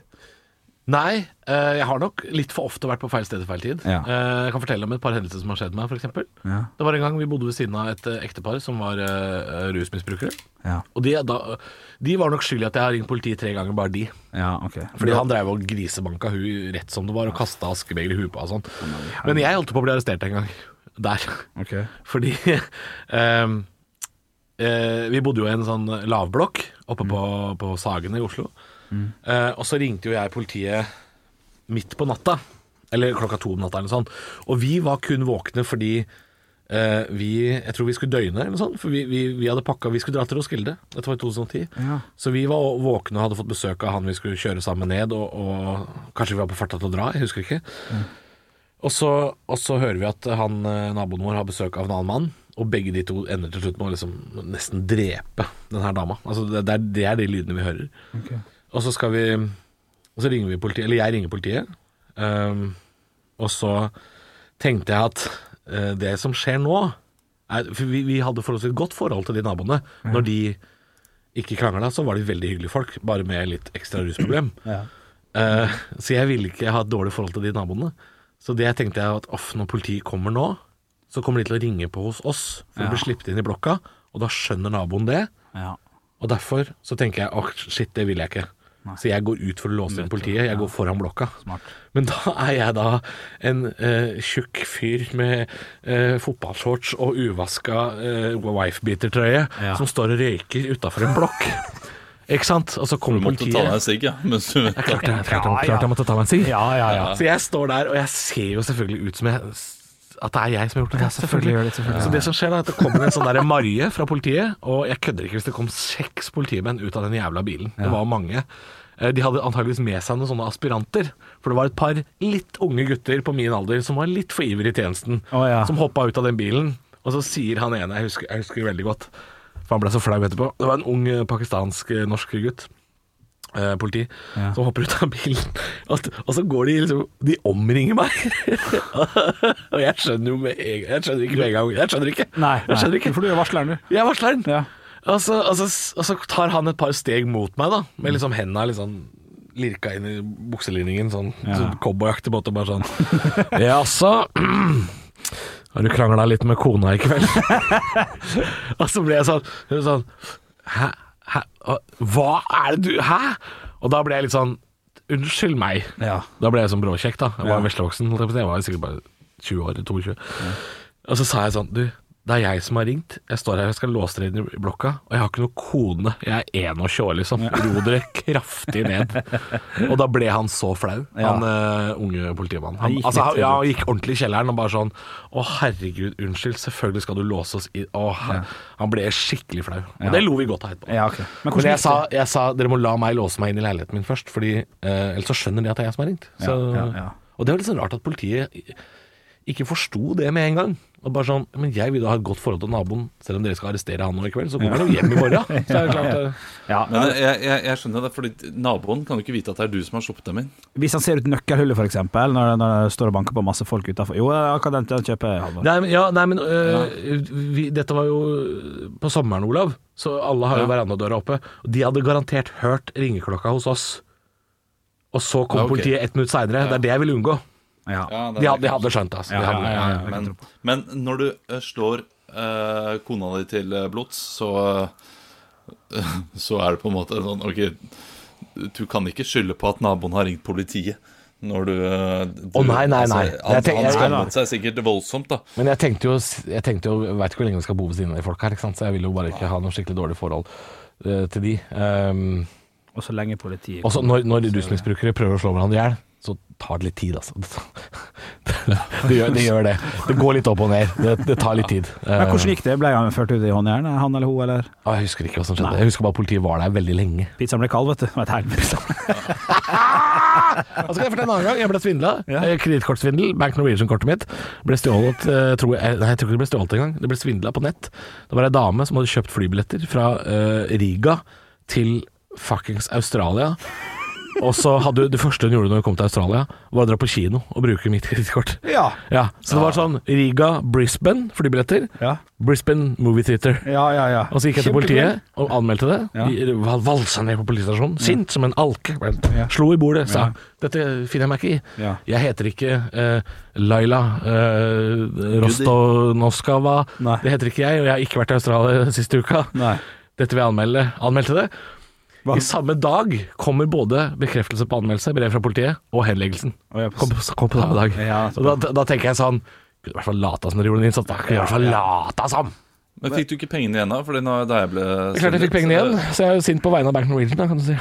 [SPEAKER 3] Nei, eh, jeg har nok litt for ofte vært på feil sted til feil tid.
[SPEAKER 4] Ja.
[SPEAKER 3] Eh, jeg kan fortelle om et par hendelser som har skjedd meg, f.eks.
[SPEAKER 4] Ja.
[SPEAKER 3] Det var en gang vi bodde ved siden av et eh, ektepar som var rusmisbrukere.
[SPEAKER 4] Ja,
[SPEAKER 3] Og de, da, de var nok skyld i at jeg har ringt politiet tre ganger, bare de.
[SPEAKER 4] ja okay.
[SPEAKER 3] Fordi han drev og grisebanka hun rett som det var, og kasta askebeger i huet på og sånn. Men jeg holdt på å bli arrestert en gang. Der.
[SPEAKER 4] Okay. (laughs)
[SPEAKER 3] Fordi um, Vi bodde jo i en sånn lavblokk oppe på, på Sagene i Oslo. Eh, og så ringte jo jeg politiet midt på natta. Eller klokka to om natta eller noe sånt. Og vi var kun våkne fordi uh, vi Jeg tror vi skulle døgne eller noe sånt. For vi, vi, vi hadde pakka Vi skulle dra til Roskilde. Dette var i 2010.
[SPEAKER 4] Ja.
[SPEAKER 3] Så vi var våkne og hadde fått besøk av han vi skulle kjøre sammen ned. Og, og kanskje vi var på farta til å dra, jeg husker ikke. Og så, og så hører vi at han, eh, naboen vår har besøk av en annen mann, og begge de to ender til slutt med å liksom nesten drepe den her dama. Altså det, det, er, det er de lydene vi hører. Og så skal vi Og så ringer vi politiet, eller jeg ringer politiet. Um, og så tenkte jeg at uh, det som skjer nå er, For vi, vi hadde forholdsvis godt forhold til de naboene. Når de ikke krangla, så var de veldig hyggelige folk, bare med litt ekstra rusproblem.
[SPEAKER 4] Ja.
[SPEAKER 3] Uh, så jeg ville ikke ha et dårlig forhold til de naboene. Så det tenkte jeg at off, når politiet kommer nå, så kommer de til å ringe på hos oss for å bli sluppet inn i blokka, og da skjønner naboen det.
[SPEAKER 4] Ja.
[SPEAKER 3] Og derfor så tenker jeg åh, shit, det vil jeg ikke. Så jeg går ut for å låse inn politiet. Jeg går foran blokka.
[SPEAKER 4] Smart.
[SPEAKER 3] Men da er jeg da en uh, tjukk fyr med uh, fotballshorts og uvaska uh, wifebeater-trøye
[SPEAKER 4] Ja.
[SPEAKER 3] som står og røyker utafor en blokk. Ikke sant? Og så
[SPEAKER 5] Du
[SPEAKER 3] kommer
[SPEAKER 5] måtte
[SPEAKER 3] politiet.
[SPEAKER 5] ta deg en sigg, ja. Mens du
[SPEAKER 3] jeg, klarte, jeg, måtte ta meg en sigg.
[SPEAKER 4] Ja, ja, ja.
[SPEAKER 3] Så jeg står der, og jeg ser jo selvfølgelig ut som jeg at det er jeg som har gjort det.
[SPEAKER 4] selvfølgelig gjør det, selvfølgelig.
[SPEAKER 3] Så det som skjer er at det kommer en sånn der Marje fra politiet, og jeg kødder ikke hvis det kom seks politimenn ut av den jævla bilen. Det var mange. Eh, De hadde antageligvis med seg noen sånne aspiranter. For det var et par litt unge gutter på min alder som var litt for ivrig i tjenesten.
[SPEAKER 4] Oh, ja.
[SPEAKER 3] Som hoppa ut av den bilen, og så sier han ene, jeg husker, jeg husker veldig godt, for han ble så flau etterpå. Det var en ung eh, pakistansk eh, norsk gutt eh, politi
[SPEAKER 4] Ja.
[SPEAKER 3] som hopper ut av bilen. (laughs) Og, og så går de liksom De omringer meg. (laughs) og jeg skjønner jo med en gang Jeg skjønner ikke med en gang. Jeg skjønner ikke.
[SPEAKER 4] Nei,
[SPEAKER 3] Jeg skjønner ikke.
[SPEAKER 4] For du er varsleren, du.
[SPEAKER 3] Jeg er varsleren.
[SPEAKER 4] Ja.
[SPEAKER 3] Og, så, og, så, og så tar han et par steg mot meg, da med liksom henda liksom lirka inn i bukselinningen, sånn,
[SPEAKER 4] Ja.
[SPEAKER 3] sånn cowboyaktig måte. Bare sånn (laughs) Jaså, (clears throat) har du krangla litt med kona i kveld? og så ble jeg sånn, sånn Hæ? Hæ? Hva er det du Hæ? Og da ble jeg litt sånn Unnskyld meg.
[SPEAKER 4] Ja.
[SPEAKER 3] Da ble jeg sånn bråkjekk, da. Jeg var
[SPEAKER 4] Ja.
[SPEAKER 3] veslevoksen. Jeg var sikkert bare 20 år, eller 22. Og så sa jeg sånn Du, det er jeg som har ringt. Jeg står her og skal låse dere inn i blokka, og jeg har ikke noe kone. Jeg er 21 år, liksom. Ro dere kraftig ned. Og da ble han så flau, han uh, unge politimannen. Han, altså, han, ja, han gikk ordentlig i kjelleren og bare sånn Å, herregud, unnskyld, selvfølgelig skal du låse oss inn. Å, her- Han ble skikkelig flau. Og det lo vi godt av etterpå.
[SPEAKER 4] Ja, okay. Men
[SPEAKER 3] Men jeg sa, jeg sa dere må la meg låse meg inn i leiligheten min først, Fordi uh, ellers så skjønner de at det er jeg som har ringt. Så,
[SPEAKER 4] Ja, ja, ja.
[SPEAKER 3] Og det var litt sånn rart at politiet ikke forsto det med en gang. Og bare sånn, Men jeg vil da ha et godt forhold til naboen, selv om dere skal arrestere han nå i kveld. Så kommer han jo hjem i morgen. (laughs) Så er det klart, eh,
[SPEAKER 4] Ja,
[SPEAKER 5] Men jeg, jeg, jeg skjønner det, fordi naboen kan jo ikke vite at det er du som har sluppet dem inn.
[SPEAKER 4] Hvis han ser ut nøkkelhullet, for eksempel, når, når det står og banker på masse folk utafor Jo, akkurat den, den kjøper jeg,
[SPEAKER 3] Nei, men, ja, nei, men øh, vi, dette var jo på sommeren, Olav. Så alle har jo
[SPEAKER 5] Ja.
[SPEAKER 3] verandadøra oppe. Og de hadde garantert hørt ringeklokka hos oss. Og så kom
[SPEAKER 5] Ja, okay.
[SPEAKER 3] politiet ett minutt seinere. Det er det jeg vil unngå.
[SPEAKER 4] Ja.
[SPEAKER 3] De hadde, de hadde skjønt det. Altså.
[SPEAKER 4] Ja,
[SPEAKER 3] De hadde,
[SPEAKER 4] ja, ja, ja.
[SPEAKER 5] Men, men når du eh, slår eh, kona di til eh, blods, så eh, (laughs) Så er det på en måte sånn Ok, du kan ikke skylde på at naboen har ringt politiet. Når du,
[SPEAKER 3] Å oh, nei, nei, nei. Tenker-
[SPEAKER 5] han skammet seg sikkert voldsomt, da.
[SPEAKER 3] Men jeg tenkte jo Jeg tenkte jo, veit ikke hvor lenge vi skal bo ved siden av de folk her, ikke sant? så jeg vil jo bare ikke ha noe skikkelig dårlig forhold uh, til de. Um,
[SPEAKER 4] Og så lenge politiet
[SPEAKER 3] og så når, når rusmisbrukere prøver å slå hverandre i hjel, så tar det litt tid, altså. (laughs) Det gjør det. Gjør det. det går litt opp og ned. Det, det tar litt tid.
[SPEAKER 4] ja, Hvordan gikk det? Ble han ført ut i håndjern? Han eller hun, eller?
[SPEAKER 3] Jeg husker ikke hva som skjedde. Jeg husker bare politiet var der veldig lenge.
[SPEAKER 4] Pizzaen ble kald, vet du. Det var et helvete. (laughs)
[SPEAKER 3] Altså, kan jeg fortelle en annen gang? Jeg ble svindla.
[SPEAKER 4] Ja.
[SPEAKER 3] Eh, Kredittkortsvindel. Bank Norwegian-kortet mitt ble stjålet eh, tror jeg, Nei, jeg tror ikke det ble stjålet engang. Det ble svindla på nett. Det var ei dame som hadde kjøpt flybilletter fra uh, Riga til fuckings Australia. Og så hadde du det første hun gjorde når hun kom til Australia, var å dra på kino og bruke mitt kredittkort.
[SPEAKER 4] Ja.
[SPEAKER 3] Ja, så det var sånn Riga, Brisbane flybilletter.
[SPEAKER 4] Ja.
[SPEAKER 3] Brisbane Movie Theater.
[SPEAKER 4] Ja, ja, ja.
[SPEAKER 3] Og så gikk jeg til politiet og anmeldte det.
[SPEAKER 4] Ja.
[SPEAKER 3] Valsa ned på politistasjonen, sint som en alke.
[SPEAKER 4] Ja.
[SPEAKER 3] Slo i bordet, sa dette finner jeg meg ikke i. Jeg heter ikke uh, Laila uh, Rostonoskava. Det heter ikke jeg, og jeg har ikke vært i Australia siste uka.
[SPEAKER 4] Nei.
[SPEAKER 3] Dette vil jeg anmelde. Anmeldte det.
[SPEAKER 4] Hva?
[SPEAKER 3] I samme dag kommer både bekreftelse på anmeldelse, brev fra politiet, og henleggelsen.
[SPEAKER 4] Oh, ja, på-
[SPEAKER 3] Kom, kom på samme dag.
[SPEAKER 4] Ja,
[SPEAKER 3] da, da tenker jeg sånn Kunne i hvert fall lata som dere gjorde en innsats. Da. Kunne i hvert fall lata som.
[SPEAKER 5] Men fikk du ikke pengene igjen da? Fordi nå, da jeg ble
[SPEAKER 3] Det er klart jeg fikk pengene igjen, så jeg er jo sint på vegne av Bank Norwegian, da, kan du si.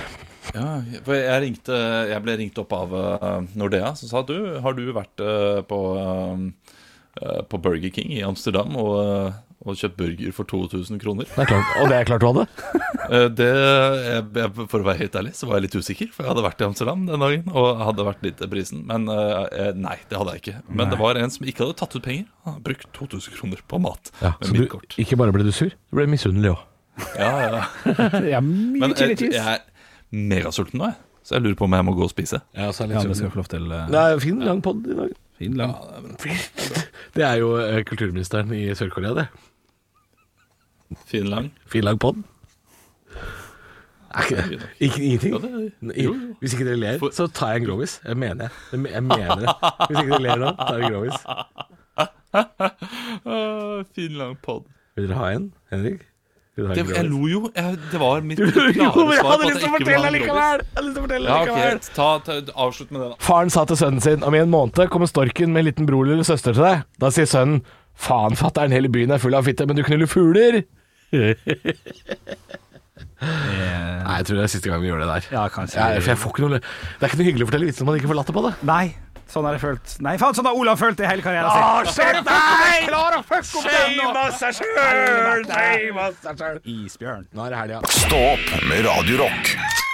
[SPEAKER 5] Ja, for jeg, ringte, jeg ble ringt opp av eh, Nordea, som sa du, har du vært eh, på, eh, på Burger King i Amsterdam og, og kjøpt burger for 2000 kroner?
[SPEAKER 3] Det er klart, og det er klart du hadde. (laughs)
[SPEAKER 5] Eh, det, jeg, jeg, for å være helt ærlig, så var jeg litt usikker, for jeg hadde vært i Amsterdam den dagen og hadde vært litt prisen. Men eh, nei, det hadde jeg ikke. Men det var en som ikke hadde tatt ut penger. Han hadde brukt 2000 kroner på mat
[SPEAKER 3] Ja,
[SPEAKER 5] med
[SPEAKER 3] så
[SPEAKER 5] mitt
[SPEAKER 3] du,
[SPEAKER 5] kort.
[SPEAKER 3] ikke bare ble du sur, du ble misunnelig òg.
[SPEAKER 5] Ja, ja. (laughs)
[SPEAKER 4] Ja, mye
[SPEAKER 5] Men jeg, jeg er megasulten nå, jeg. Så jeg lurer på om jeg må gå og spise.
[SPEAKER 3] Ja, så er
[SPEAKER 4] Ja,
[SPEAKER 3] det
[SPEAKER 4] skal få lov til uh,
[SPEAKER 3] er fin, lang pod i dag.
[SPEAKER 4] fin lang. (laughs)
[SPEAKER 3] Det er jo eh, kulturministeren i Sør-Korea, det.
[SPEAKER 5] Fin lang.
[SPEAKER 3] Fin, lang pod. Ikke det? Ingenting? Hvis ikke dere ler, så tar jeg en Grovis. Jeg mener det. Jeg mener det. Hvis ikke dere ler nå, tar jeg en Grovis. (laughs)
[SPEAKER 5] Fin lang pod.
[SPEAKER 3] Vil dere ha en, Henrik?
[SPEAKER 5] Det, jeg lo jo. Jeg, det var mitt klare
[SPEAKER 3] men jeg
[SPEAKER 5] svar
[SPEAKER 3] hadde
[SPEAKER 5] på
[SPEAKER 3] lyst
[SPEAKER 5] at
[SPEAKER 3] til å
[SPEAKER 5] jeg
[SPEAKER 3] fortelle likevel! Hadde lyst til å fortelle
[SPEAKER 5] Ja,
[SPEAKER 3] likevel.
[SPEAKER 5] ok, ta, ta, Avslutt med det, da.
[SPEAKER 3] Faren sa til sønnen sin om i en måned kommer storken med en liten bror eller søster til deg. Da sier sønnen faen fatter'n, hele byen er full av fitte, men du knuller fugler. Nei, jeg tror det er siste gang vi gjør det der.
[SPEAKER 4] Ja, kanskje.
[SPEAKER 3] Jeg, for jeg får ikke noe Det er ikke noe hyggelig å fortelle vitser når man ikke får latter på det.
[SPEAKER 4] Nei, sånn har jeg følt. Nei, faen, sånn har Olav følt i hele karrieren sin.
[SPEAKER 3] shit, nei!
[SPEAKER 4] Klar å fucke opp den nå!
[SPEAKER 3] Shame seg sjøl!
[SPEAKER 4] Isbjørn.
[SPEAKER 3] Nå er det helga.
[SPEAKER 1] Stå opp med Radio Rock.